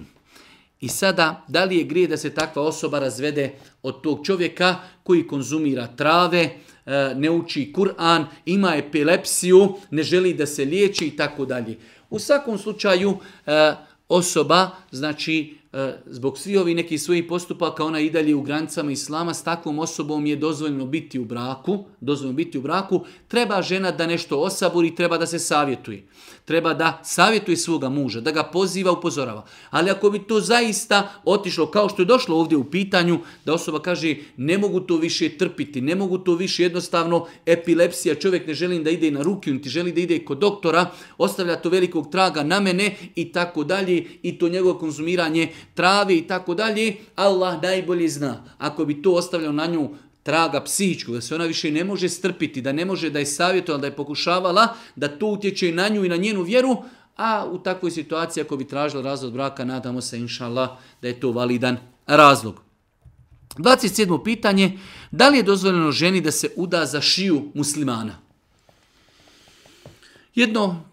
I sada, da li je grije da se takva osoba razvede od tog čovjeka koji konzumira trave, e, ne uči Kur'an, ima epilepsiju, ne želi da se liječi i tako dalje. U svakom slučaju, e, osoba, znači e, zbog svih ovih nekih svojih postupaka ona i dalje u granicama islama, s takvom osobom je dozvoljeno biti u braku, dozvoljeno biti u braku, treba žena da nešto osaburi, treba da se savjetuje treba da savjetuje svoga muža, da ga poziva, upozorava. Ali ako bi to zaista otišlo, kao što je došlo ovdje u pitanju, da osoba kaže ne mogu to više trpiti, ne mogu to više jednostavno, epilepsija, čovjek ne želim da ide na on ti želi da ide kod doktora, ostavlja to velikog traga na mene i tako dalje, i to njegovo konzumiranje trave i tako dalje, Allah najbolje zna. Ako bi to ostavljao na nju traga psihičkog, da se ona više ne može strpiti, da ne može da je savjetovala, da je pokušavala, da to utječe i na nju i na njenu vjeru, a u takvoj situaciji ako bi tražila razlog braka, nadamo se inša da je to validan razlog. 27. pitanje, da li je dozvoljeno ženi da se uda za šiju muslimana? Jedno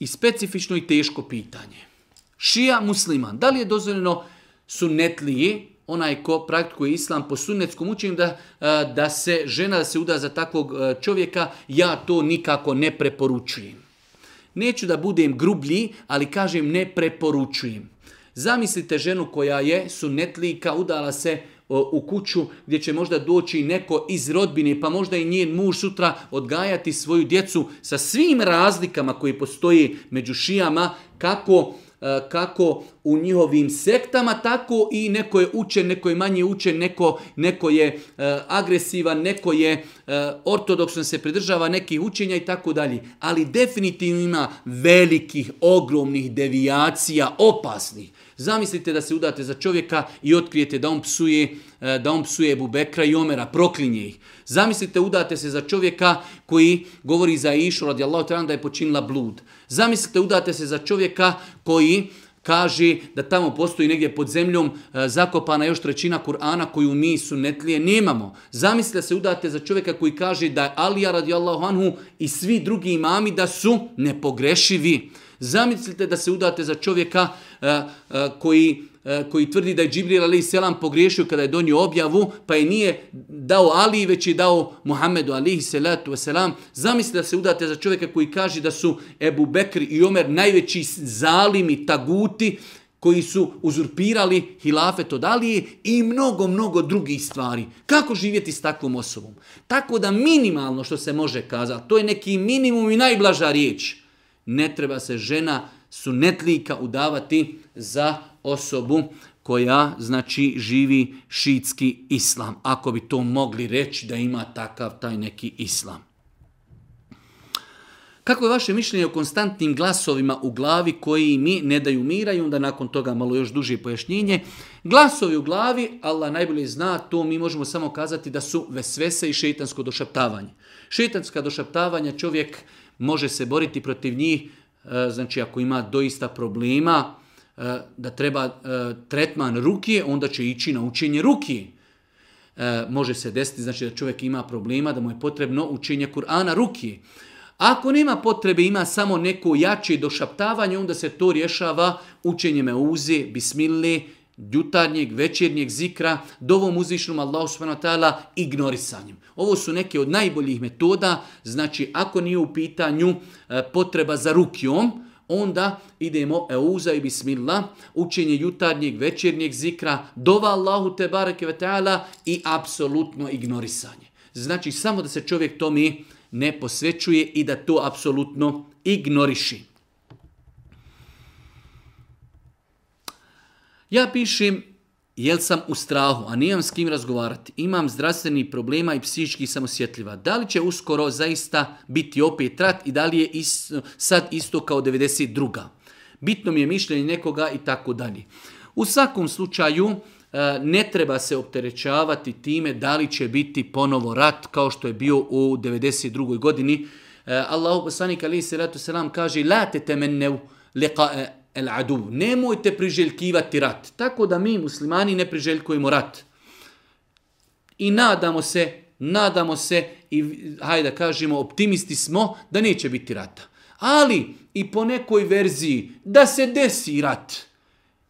i specifično i teško pitanje. Šija musliman, da li je dozvoljeno sunetlije onaj ko praktikuje islam po sunnetskom učenju da, da se žena da se uda za takvog čovjeka, ja to nikako ne preporučujem. Neću da budem grublji, ali kažem ne preporučujem. Zamislite ženu koja je sunetlika, udala se u kuću gdje će možda doći neko iz rodbine, pa možda i njen muž sutra odgajati svoju djecu sa svim razlikama koji postoji među šijama, kako E, kako u njihovim sektama, tako i neko je učen, neko je manje učen, neko, neko je e, agresivan, neko je e, ortodoksno se pridržava nekih učenja i tako dalje. Ali definitivno ima velikih, ogromnih devijacija, opasnih. Zamislite da se udate za čovjeka i otkrijete da on psuje, e, da on psuje Bubekra i Omera, proklinje ih. Zamislite udate se za čovjeka koji govori za Išu radijallahu ta'ala da je počinila blud. Zamislite udate se za čovjeka koji kaže da tamo postoji negdje pod zemljom e, zakopana još trećina Kur'ana koju mi sunetlije nemamo. Zamislite se udate za čovjeka koji kaže da je Alija radijallahu anhu i svi drugi imami da su nepogrešivi. Zamislite da se udate za čovjeka e, e, koji e, koji tvrdi da je Džibril Ali Selam pogriješio kada je donio objavu, pa je nije dao Ali, već je dao Muhammedu Ali Selatu Selam. Zamislite da se udate za čovjeka koji kaže da su Ebu Bekri i Omer najveći zalimi, taguti, koji su uzurpirali hilafet od Alije i mnogo, mnogo drugih stvari. Kako živjeti s takvom osobom? Tako da minimalno što se može kazati, to je neki minimum i najblaža riječ ne treba se žena sunetlika udavati za osobu koja znači živi šitski islam, ako bi to mogli reći da ima takav taj neki islam. Kako je vaše mišljenje o konstantnim glasovima u glavi koji mi ne daju mira i onda nakon toga malo još duže pojašnjenje? Glasovi u glavi, Allah najbolje zna, to mi možemo samo kazati da su vesvese i šeitansko došaptavanje. Šeitanska došaptavanja čovjek može se boriti protiv njih, e, znači ako ima doista problema, e, da treba e, tretman ruke, onda će ići na učenje ruki. Može se desiti znači da čovjek ima problema, da mu je potrebno učenje Kur'ana ruki. Ako nema potrebe, ima samo neko jače došaptavanje, onda se to rješava učenjem Uzi, bismili, jutarnjeg, večernjeg zikra, dovom uzvišnjom Allahu subhanahu ignorisanjem. Ovo su neke od najboljih metoda, znači ako nije u pitanju e, potreba za rukijom, onda idemo euza i bismillah, učenje jutarnjeg, večernjeg zikra, dova Allahu te bareke ve i apsolutno ignorisanje. Znači samo da se čovjek tome ne posvećuje i da to apsolutno ignoriši. Ja pišem jel sam u strahu, a nemam s kim razgovarati, imam zdravstveni problema i psihički sam osjetljiva. Da li će uskoro zaista biti opet rat i da li je is, sad isto kao 92. Bitno mi je mišljenje nekoga i tako dalje. U svakom slučaju e, ne treba se opterećavati time da li će biti ponovo rat kao što je bio u 92. godini. E, Allah poslanik ali se ratu selam kaže la te temenneu el adu. Nemojte priželjkivati rat. Tako da mi muslimani ne priželjkujemo rat. I nadamo se, nadamo se i hajde da kažemo optimisti smo da neće biti rata. Ali i po nekoj verziji da se desi rat.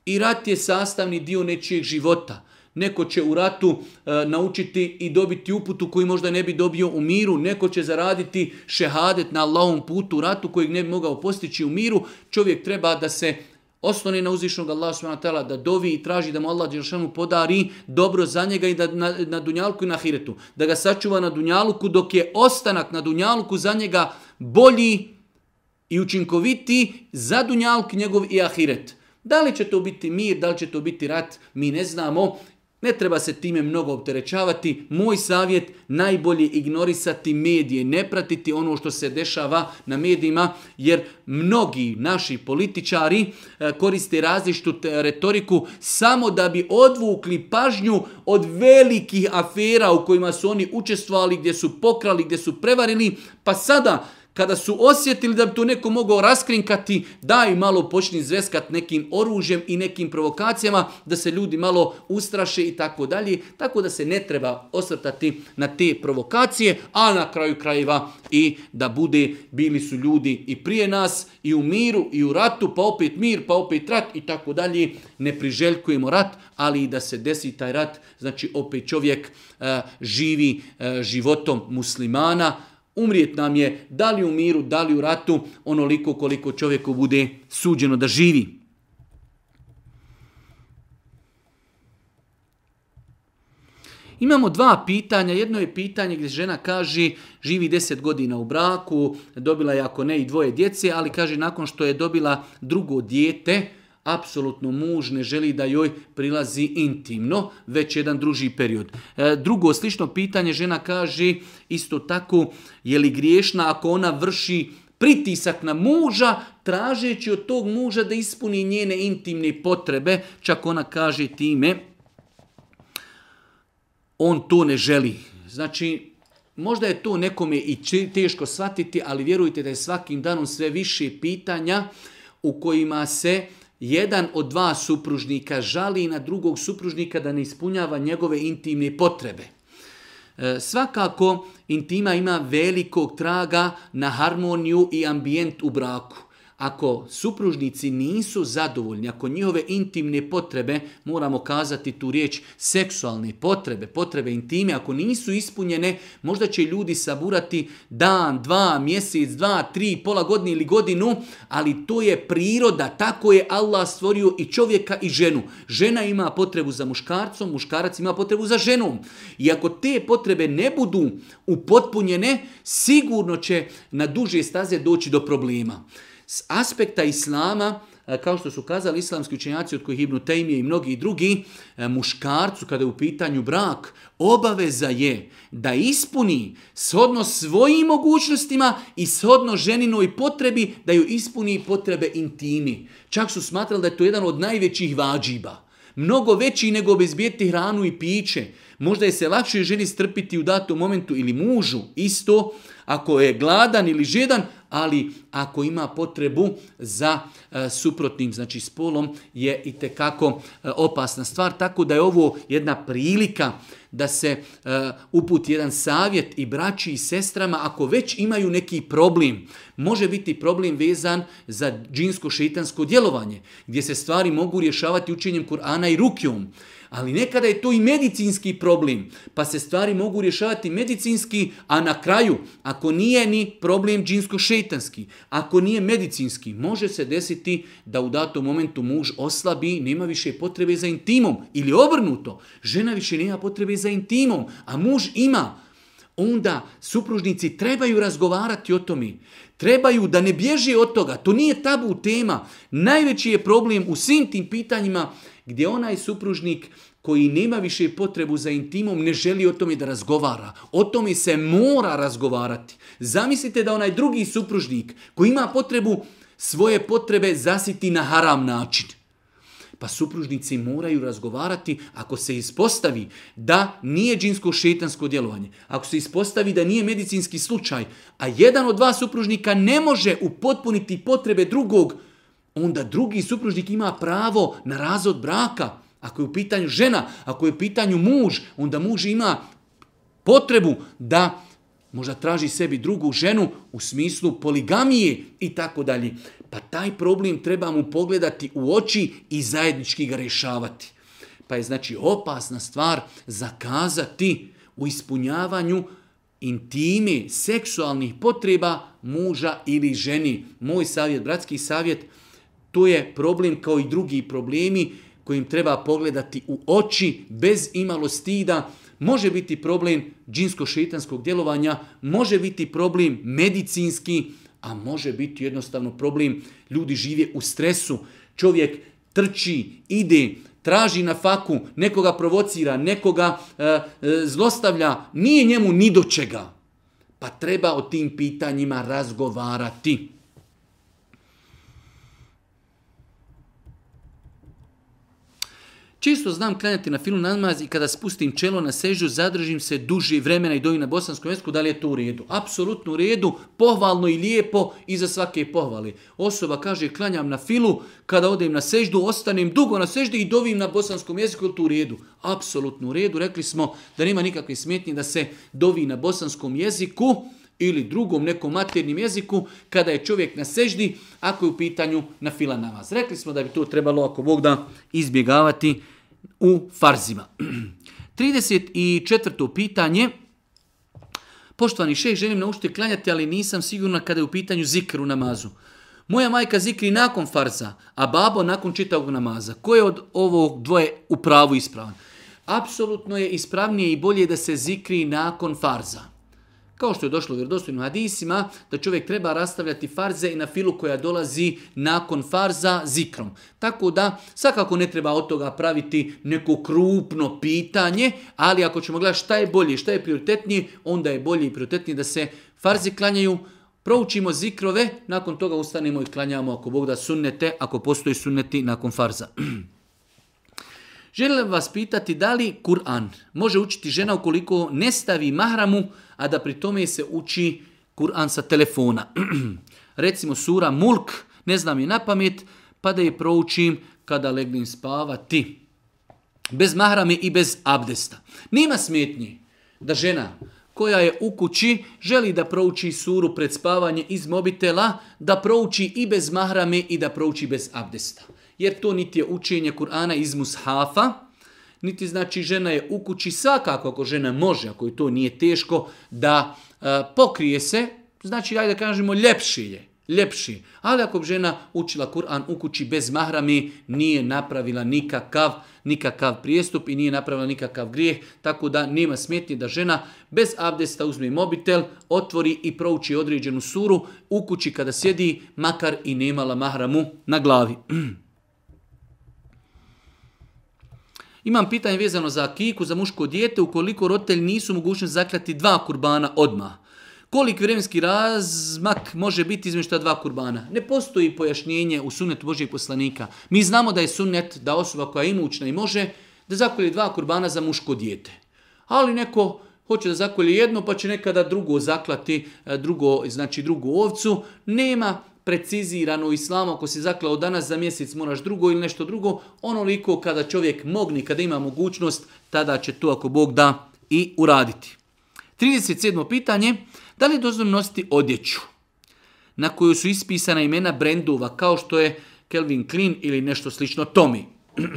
I rat je sastavni dio nečijeg života neko će u ratu e, naučiti i dobiti uputu koju možda ne bi dobio u miru, neko će zaraditi šehadet na Allahom putu u ratu kojeg ne bi mogao postići u miru. Čovjek treba da se osloni na uzvišnog Allah s.w.t. da dovi i traži da mu Allah Đeršanu podari dobro za njega i da, na, na i na Hiretu. Da ga sačuva na Dunjaluku dok je ostanak na dunjalku, za njega bolji i učinkoviti za Dunjalk njegov i Ahiret. Da li će to biti mir, da li će to biti rat, mi ne znamo ne treba se time mnogo opterećavati. Moj savjet najbolje ignorisati medije, ne pratiti ono što se dešava na medijima, jer mnogi naši političari e, koriste različitu retoriku samo da bi odvukli pažnju od velikih afera u kojima su oni učestvovali, gdje su pokrali, gdje su prevarili, pa sada kada su osjetili da bi to neko mogao raskrinkati, daj malo počni zveskat nekim oružjem i nekim provokacijama, da se ljudi malo ustraše i tako dalje, tako da se ne treba osvrtati na te provokacije, a na kraju krajeva i da bude, bili su ljudi i prije nas, i u miru, i u ratu, pa opet mir, pa opet rat i tako dalje, ne priželjkujemo rat, ali i da se desi taj rat, znači opet čovjek eh, živi eh, životom muslimana, Umrijet nam je, da li u miru, da li u ratu, onoliko koliko čovjeku bude suđeno da živi. Imamo dva pitanja. Jedno je pitanje gdje žena kaže živi deset godina u braku, dobila je ako ne i dvoje djece, ali kaže nakon što je dobila drugo dijete, apsolutno muž ne želi da joj prilazi intimno, već jedan druži period. E, drugo slično pitanje žena kaže isto tako je li griješna ako ona vrši pritisak na muža, tražeći od tog muža da ispuni njene intimne potrebe, čak ona kaže time, on to ne želi. Znači, možda je to nekome i teško shvatiti, ali vjerujte da je svakim danom sve više pitanja u kojima se jedan od dva supružnika žali na drugog supružnika da ne ispunjava njegove intimne potrebe. E, svakako, intima ima velikog traga na harmoniju i ambijent u braku. Ako supružnici nisu zadovoljni, ako njihove intimne potrebe, moramo kazati tu riječ seksualne potrebe, potrebe intime, ako nisu ispunjene, možda će ljudi saburati dan, dva, mjesec, dva, tri, pola godine ili godinu, ali to je priroda, tako je Allah stvorio i čovjeka i ženu. Žena ima potrebu za muškarcom, muškarac ima potrebu za ženom. I ako te potrebe ne budu upotpunjene, sigurno će na duže staze doći do problema. S aspekta islama, e, kao što su kazali islamski učenjaci od kojih Ibnu Tejmije i mnogi drugi, e, muškarcu kada je u pitanju brak, obaveza je da ispuni shodno svojim mogućnostima i shodno ženinoj potrebi da ju ispuni potrebe intimi. Čak su smatrali da je to jedan od najvećih vađiba. Mnogo veći nego obezbijeti hranu i piće. Možda je se lakše ženi strpiti u datom momentu ili mužu. Isto, ako je gladan ili žedan, ali ako ima potrebu za e, suprotnim znači spolom je i tekako e, opasna stvar, tako da je ovo jedna prilika da se e, uputi jedan savjet i braći i sestrama ako već imaju neki problem. Može biti problem vezan za džinsko šeitansko djelovanje, gdje se stvari mogu rješavati učenjem Kur'ana i rukijom ali nekada je to i medicinski problem, pa se stvari mogu rješavati medicinski, a na kraju, ako nije ni problem džinsko-šetanski, ako nije medicinski, može se desiti da u datom momentu muž oslabi, nema više potrebe za intimom, ili obrnuto, žena više nema potrebe za intimom, a muž ima, onda supružnici trebaju razgovarati o tome. Trebaju da ne bježe od toga. To nije tabu tema. Najveći je problem u svim tim pitanjima gdje onaj supružnik koji nema više potrebu za intimom ne želi o tome da razgovara. O tome se mora razgovarati. Zamislite da onaj drugi supružnik koji ima potrebu svoje potrebe zasiti na haram način. Pa supružnici moraju razgovarati ako se ispostavi da nije džinsko šetansko djelovanje, ako se ispostavi da nije medicinski slučaj, a jedan od dva supružnika ne može upotpuniti potrebe drugog, onda drugi supružnik ima pravo na razod braka. Ako je u pitanju žena, ako je u pitanju muž, onda muž ima potrebu da možda traži sebi drugu ženu u smislu poligamije i tako dalje. Pa taj problem treba mu pogledati u oči i zajednički ga rješavati. Pa je znači opasna stvar zakazati u ispunjavanju intime, seksualnih potreba muža ili ženi. Moj savjet, bratski savjet, to je problem kao i drugi problemi kojim treba pogledati u oči bez imalo stida. Može biti problem džinsko šetanskog djelovanja, može biti problem medicinski, a može biti jednostavno problem ljudi žive u stresu. Čovjek trči, ide, traži na faku, nekoga provocira, nekoga e, e, zlostavlja, nije njemu ni do čega. Pa treba o tim pitanjima razgovarati. Čisto znam klanjati na filu namaz i kada spustim čelo na sežu, zadržim se duži vremena i dojim na bosanskom jeziku, da li je to u redu? Apsolutno u redu, pohvalno i lijepo i za svake pohvale. Osoba kaže klanjam na filu, kada odem na seždu, ostanem dugo na seždi i dovim na bosanskom jeziku, je to u redu? Apsolutno u redu, rekli smo da nema nikakve smetnje da se dovi na bosanskom jeziku, ili drugom nekom maternim jeziku kada je čovjek na seždi ako je u pitanju na fila namaz. Rekli smo da bi to trebalo ako Bog da izbjegavati u farzima. 34. pitanje. Poštovani šeh, želim naučiti klanjati, ali nisam sigurna kada je u pitanju zikru u namazu. Moja majka zikri nakon farza, a babo nakon čitavog namaza. Ko je od ovog dvoje u pravu ispravan? Apsolutno je ispravnije i bolje da se zikri nakon farza. Kao što je došlo u vjerodostojnim hadisima, da čovjek treba rastavljati farze i na filu koja dolazi nakon farza zikrom. Tako da, svakako ne treba od toga praviti neko krupno pitanje, ali ako ćemo gledati šta je bolje i šta je prioritetnije, onda je bolje i prioritetnije da se farzi klanjaju, proučimo zikrove, nakon toga ustanemo i klanjamo ako Bog da sunnete, ako postoji sunneti nakon farza. Želim vas pitati da li Kur'an može učiti žena ukoliko ne stavi mahramu a da pri tome se uči Kur'an sa telefona. Recimo sura Mulk, ne znam je na pamet, pa da je proučim kada legnim spavati. Bez mahrame i bez abdesta. Nema smetnji da žena koja je u kući želi da prouči suru pred spavanje iz mobitela, da prouči i bez mahrame i da prouči bez abdesta. Jer to niti je učenje Kur'ana iz mushafa, niti znači žena je u kući, svakako ako žena može, ako je to nije teško, da e, pokrije se, znači ajde da kažemo ljepši je. Ljepši. Ali ako bi žena učila Kur'an u kući bez mahrami, nije napravila nikakav, nikakav prijestup i nije napravila nikakav grijeh, tako da nema smetnje da žena bez abdesta uzme mobitel, otvori i prouči određenu suru u kući kada sjedi, makar i nemala mahramu na glavi. Imam pitanje vezano za kiku, za muško dijete, ukoliko roditelji nisu mogućnosti zaklati dva kurbana odmah. Koliki vremenski razmak može biti između dva kurbana? Ne postoji pojašnjenje u sunnetu Božijeg poslanika. Mi znamo da je sunnet da osoba koja je imućna i može da zakolje dva kurbana za muško dijete. Ali neko hoće da zakolje jedno pa će nekada drugo zaklati, e, drugo, znači drugu ovcu. Nema precizirano u islamu, ako si zaklao danas za mjesec moraš drugo ili nešto drugo, onoliko kada čovjek mogni, kada ima mogućnost, tada će to ako Bog da i uraditi. 37. pitanje, da li je nositi odjeću na koju su ispisana imena brendova kao što je Kelvin Klein ili nešto slično Tommy?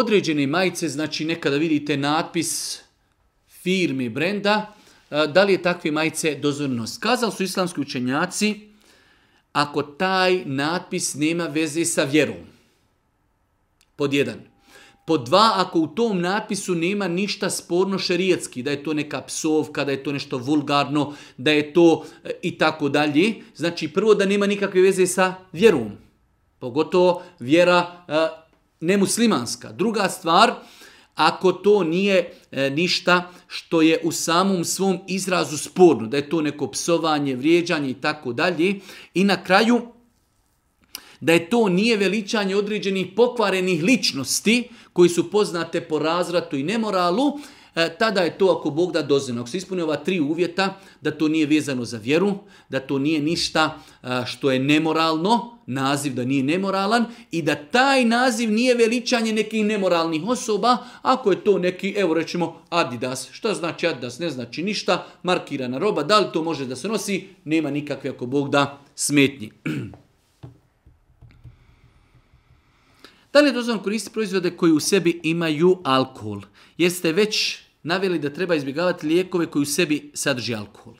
Određene majice, znači nekada vidite natpis firme brenda, Eh, da li je takve majice dozvoljeno. Kazali su islamski učenjaci ako taj natpis nema veze sa vjerom. Pod jedan. Pod dva, ako u tom natpisu nema ništa sporno šerijetski, da je to neka psovka, da je to nešto vulgarno, da je to eh, i tako dalje. Znači prvo da nema nikakve veze sa vjerom. Pogotovo vjera eh, nemuslimanska. Druga stvar, ako to nije e, ništa što je u samom svom izrazu sporno, da je to neko psovanje, vrijeđanje i tako dalje. I na kraju da je to nije veličanje određenih pokvarenih ličnosti koji su poznate po razratu i nemoralu, E, tada je to ako Bog da dozvoljeno. Ako se ispune ova tri uvjeta, da to nije vezano za vjeru, da to nije ništa e, što je nemoralno, naziv da nije nemoralan i da taj naziv nije veličanje nekih nemoralnih osoba, ako je to neki, evo rećemo, Adidas. Šta znači Adidas? Ne znači ništa, markirana roba, da li to može da se nosi? Nema nikakve, ako Bog da, smetnji. Da li je dozvan koristiti proizvode koji u sebi imaju alkohol? Jeste već naveli da treba izbjegavati lijekove koji u sebi sadrži alkohol.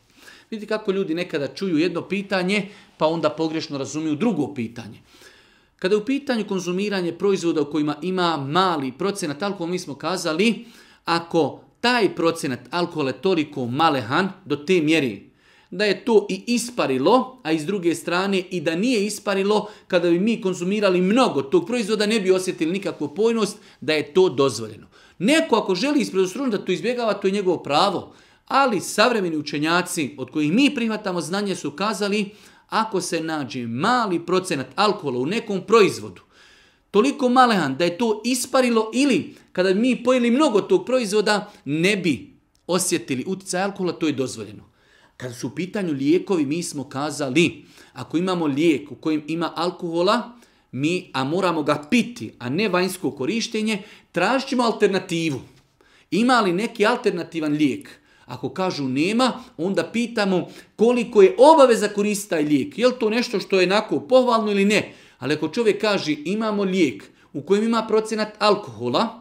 Vidite kako ljudi nekada čuju jedno pitanje, pa onda pogrešno razumiju drugo pitanje. Kada je u pitanju konzumiranje proizvoda u kojima ima mali procenat alkohola, mi smo kazali, ako taj procenat alkohola je toliko malehan, do te mjeri da je to i isparilo, a iz druge strane i da nije isparilo, kada bi mi konzumirali mnogo tog proizvoda, ne bi osjetili nikakvu pojnost da je to dozvoljeno. Neko ako želi ispred da to izbjegava, to je njegovo pravo. Ali savremeni učenjaci od kojih mi prihvatamo znanje su kazali ako se nađe mali procenat alkohola u nekom proizvodu, toliko malehan da je to isparilo ili kada bi mi pojeli mnogo tog proizvoda ne bi osjetili utjecaj alkohola, to je dozvoljeno. Kad su u pitanju lijekovi, mi smo kazali, ako imamo lijek u kojem ima alkohola, mi, a moramo ga piti, a ne vanjsko korištenje, tražit ćemo alternativu. Ima li neki alternativan lijek? Ako kažu nema, onda pitamo koliko je obaveza koristiti taj lijek. Je li to nešto što je onako pohvalno ili ne? Ali ako čovjek kaže imamo lijek u kojem ima procenat alkohola,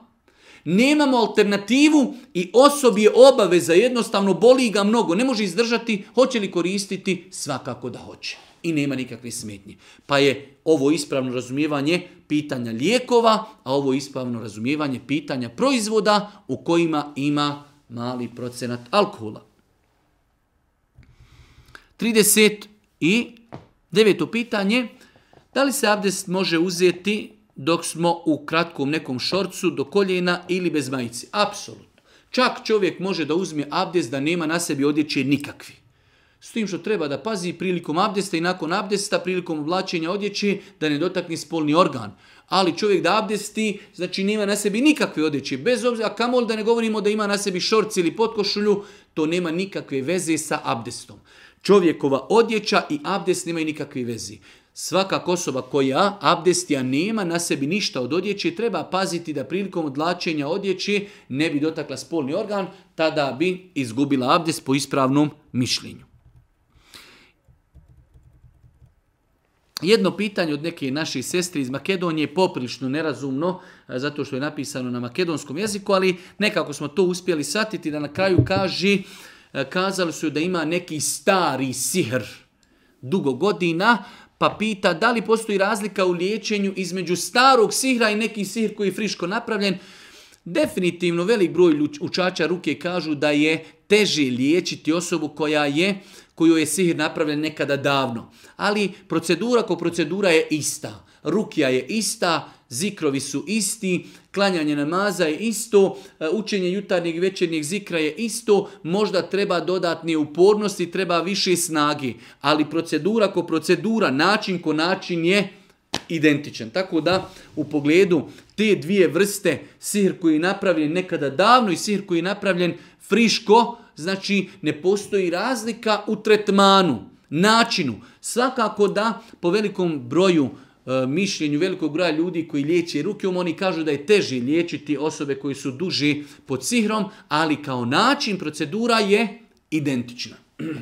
nemamo alternativu i osobi je obaveza, jednostavno boli ga mnogo, ne može izdržati, hoće li koristiti, svakako da hoće i nema nikakve smetnje. Pa je ovo ispravno razumijevanje pitanja lijekova, a ovo ispravno razumijevanje pitanja proizvoda u kojima ima mali procenat alkohola. 30 i deveto pitanje, da li se abdest može uzeti dok smo u kratkom nekom šorcu do koljena ili bez majice? Apsolutno. Čak čovjek može da uzme abdest da nema na sebi odjeće nikakvi. S tim što treba da pazi prilikom abdesta i nakon abdesta, prilikom oblačenja odjeće, da ne dotakne spolni organ. Ali čovjek da abdesti, znači nema na sebi nikakve odjeće, bez obzira, a kamol da ne govorimo da ima na sebi šorc ili potkošulju, to nema nikakve veze sa abdestom. Čovjekova odjeća i abdest nemaju nikakve veze. Svaka osoba koja abdestija nema na sebi ništa od odjeće, treba paziti da prilikom odlačenja odjeće ne bi dotakla spolni organ, tada bi izgubila abdest po ispravnom mišljenju. Jedno pitanje od neke naše sestre iz Makedonije je poprilično nerazumno, e, zato što je napisano na makedonskom jeziku, ali nekako smo to uspjeli satiti, da na kraju kaži, e, kazali su da ima neki stari sihr dugo godina, pa pita da li postoji razlika u liječenju između starog sihra i neki sihr koji je friško napravljen. Definitivno velik broj učača ruke kažu da je Teži liječiti osobu koja je, koju je sihir napravljen nekada davno. Ali procedura ko procedura je ista. Rukija je ista, zikrovi su isti, klanjanje namaza je isto, e, učenje jutarnjeg i večernjeg zikra je isto, možda treba dodatni upornosti, treba više snagi, ali procedura ko procedura, način ko način je identičan. Tako da u pogledu te dvije vrste sihr koji je napravljen nekada davno i sihr koji je napravljen friško, znači ne postoji razlika u tretmanu, načinu. Svakako da po velikom broju e, mišljenju velikog broja ljudi koji liječe ruke, um, oni kažu da je teži liječiti osobe koji su duži pod sihrom, ali kao način procedura je identična.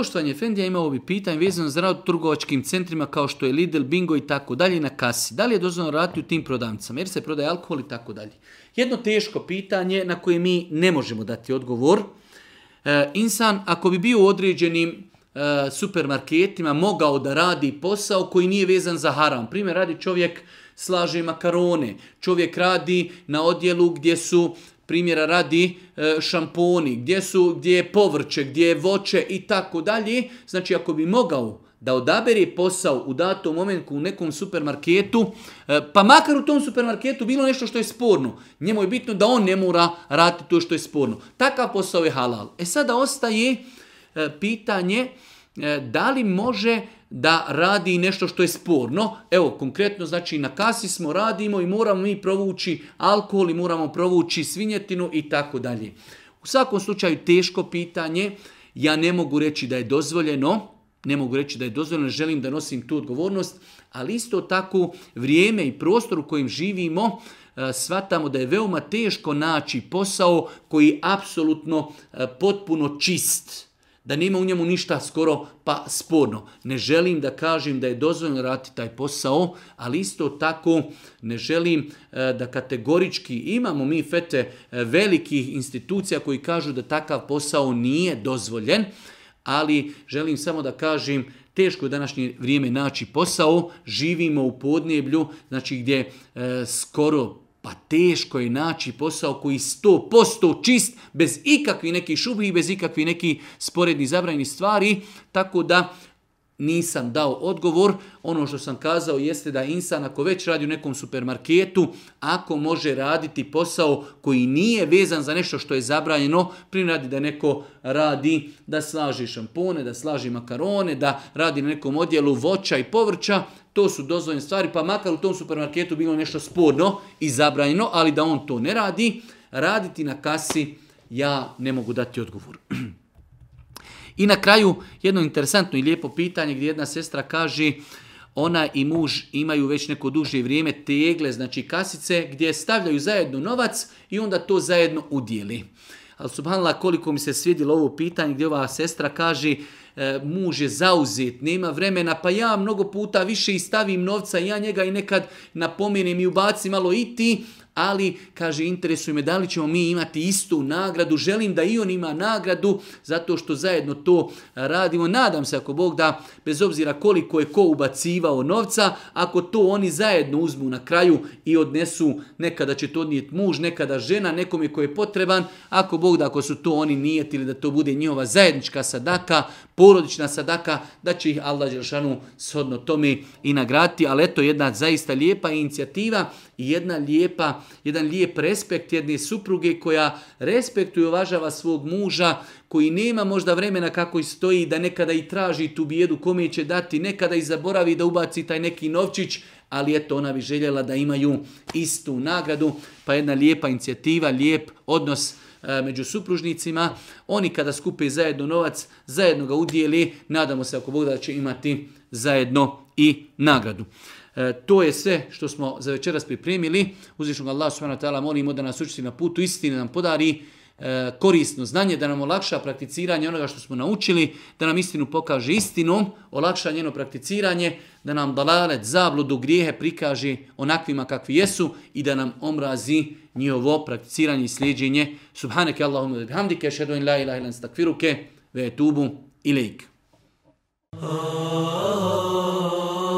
Poštovanje Fendija imao bi pitanje vezano za rad u trgovačkim centrima kao što je Lidl, Bingo i tako dalje na kasi. Da li je dozvoljeno raditi u tim prodavnicama jer se prodaje alkohol i tako dalje? Jedno teško pitanje na koje mi ne možemo dati odgovor. E, insan ako bi bio u određenim e, supermarketima mogao da radi posao koji nije vezan za haram. Primjer, radi čovjek slaže makarone, čovjek radi na odjelu gdje su primjera radi e, šamponi, gdje, su, gdje je povrće, gdje je voće i tako dalje. Znači ako bi mogao da odabere posao u datom momentu u nekom supermarketu, e, pa makar u tom supermarketu bilo nešto što je sporno, njemu je bitno da on ne mora raditi to što je sporno. Takav posao je halal. E sada ostaje e, pitanje da li može da radi nešto što je sporno. Evo, konkretno, znači na kasi smo, radimo i moramo mi provući alkohol i moramo provući svinjetinu i tako dalje. U svakom slučaju teško pitanje, ja ne mogu reći da je dozvoljeno, ne mogu reći da je dozvoljeno, želim da nosim tu odgovornost, ali isto tako vrijeme i prostor u kojem živimo, e, shvatamo da je veoma teško naći posao koji je apsolutno e, potpuno čist da nema u njemu ništa skoro pa sporno. Ne želim da kažem da je dozvoljeno raditi taj posao, ali isto tako ne želim e, da kategorički imamo mi fete e, velikih institucija koji kažu da takav posao nije dozvoljen, ali želim samo da kažem teško je današnje vrijeme naći posao, živimo u podneblju, znači gdje e, skoro pa teško je naći posao koji 100% čist, bez ikakvi neki šubi i bez ikakvih neki sporedni zabrajni stvari, tako da nisam dao odgovor. Ono što sam kazao jeste da insan ako već radi u nekom supermarketu, ako može raditi posao koji nije vezan za nešto što je zabranjeno, radi da neko radi da slaži šampone, da slaži makarone, da radi na nekom odjelu voća i povrća, to su dozvoljene stvari, pa makar u tom supermarketu bilo nešto sporno i zabranjeno, ali da on to ne radi, raditi na kasi ja ne mogu dati odgovor. I na kraju jedno interesantno i lijepo pitanje gdje jedna sestra kaže ona i muž imaju već neko duže vrijeme tegle, znači kasice, gdje stavljaju zajedno novac i onda to zajedno udjeli. Ali subhanallah koliko mi se svidilo ovo pitanje gdje ova sestra kaže e, muž je zauzet, nema vremena, pa ja mnogo puta više i stavim novca, ja njega i nekad napomenem i ubacim malo i ti, ali kaže interesuje me da li ćemo mi imati istu nagradu, želim da i on ima nagradu zato što zajedno to radimo. Nadam se ako Bog da bez obzira koliko je ko ubacivao novca, ako to oni zajedno uzmu na kraju i odnesu, nekada će to odnijeti muž, nekada žena, nekome koji je potreban, ako Bog da ako su to oni nijetili da to bude njihova zajednička sadaka, porodična sadaka, da će ih Allah Đelšanu shodno tome i nagraditi, ali eto jedna zaista lijepa inicijativa i jedna lijepa, jedan lijep respekt jedne supruge koja respektuje i uvažava svog muža koji nema možda vremena kako i stoji da nekada i traži tu bijedu kome će dati, nekada i zaboravi da ubaci taj neki novčić, ali eto ona bi željela da imaju istu nagradu, pa jedna lijepa inicijativa, lijep odnos e, među supružnicima. Oni kada skupe zajedno novac, zajedno ga udijeli, nadamo se ako Bog da će imati zajedno i nagradu. E, to je sve što smo za večeras pripremili. Uzvišnog Allah subhanahu wa ta'ala molimo da nas učiti na putu istine, nam podari e, korisno znanje, da nam olakša prakticiranje onoga što smo naučili, da nam istinu pokaže istinom, olakša njeno prakticiranje, da nam dalalet, zabludu, grijehe prikaže onakvima kakvi jesu i da nam omrazi njihovo prakticiranje i slijeđenje. Subhaneke Allahumma da bihamdike, šedu la ilaha ilan stakfiruke, ve i ilik. Oh, oh, oh,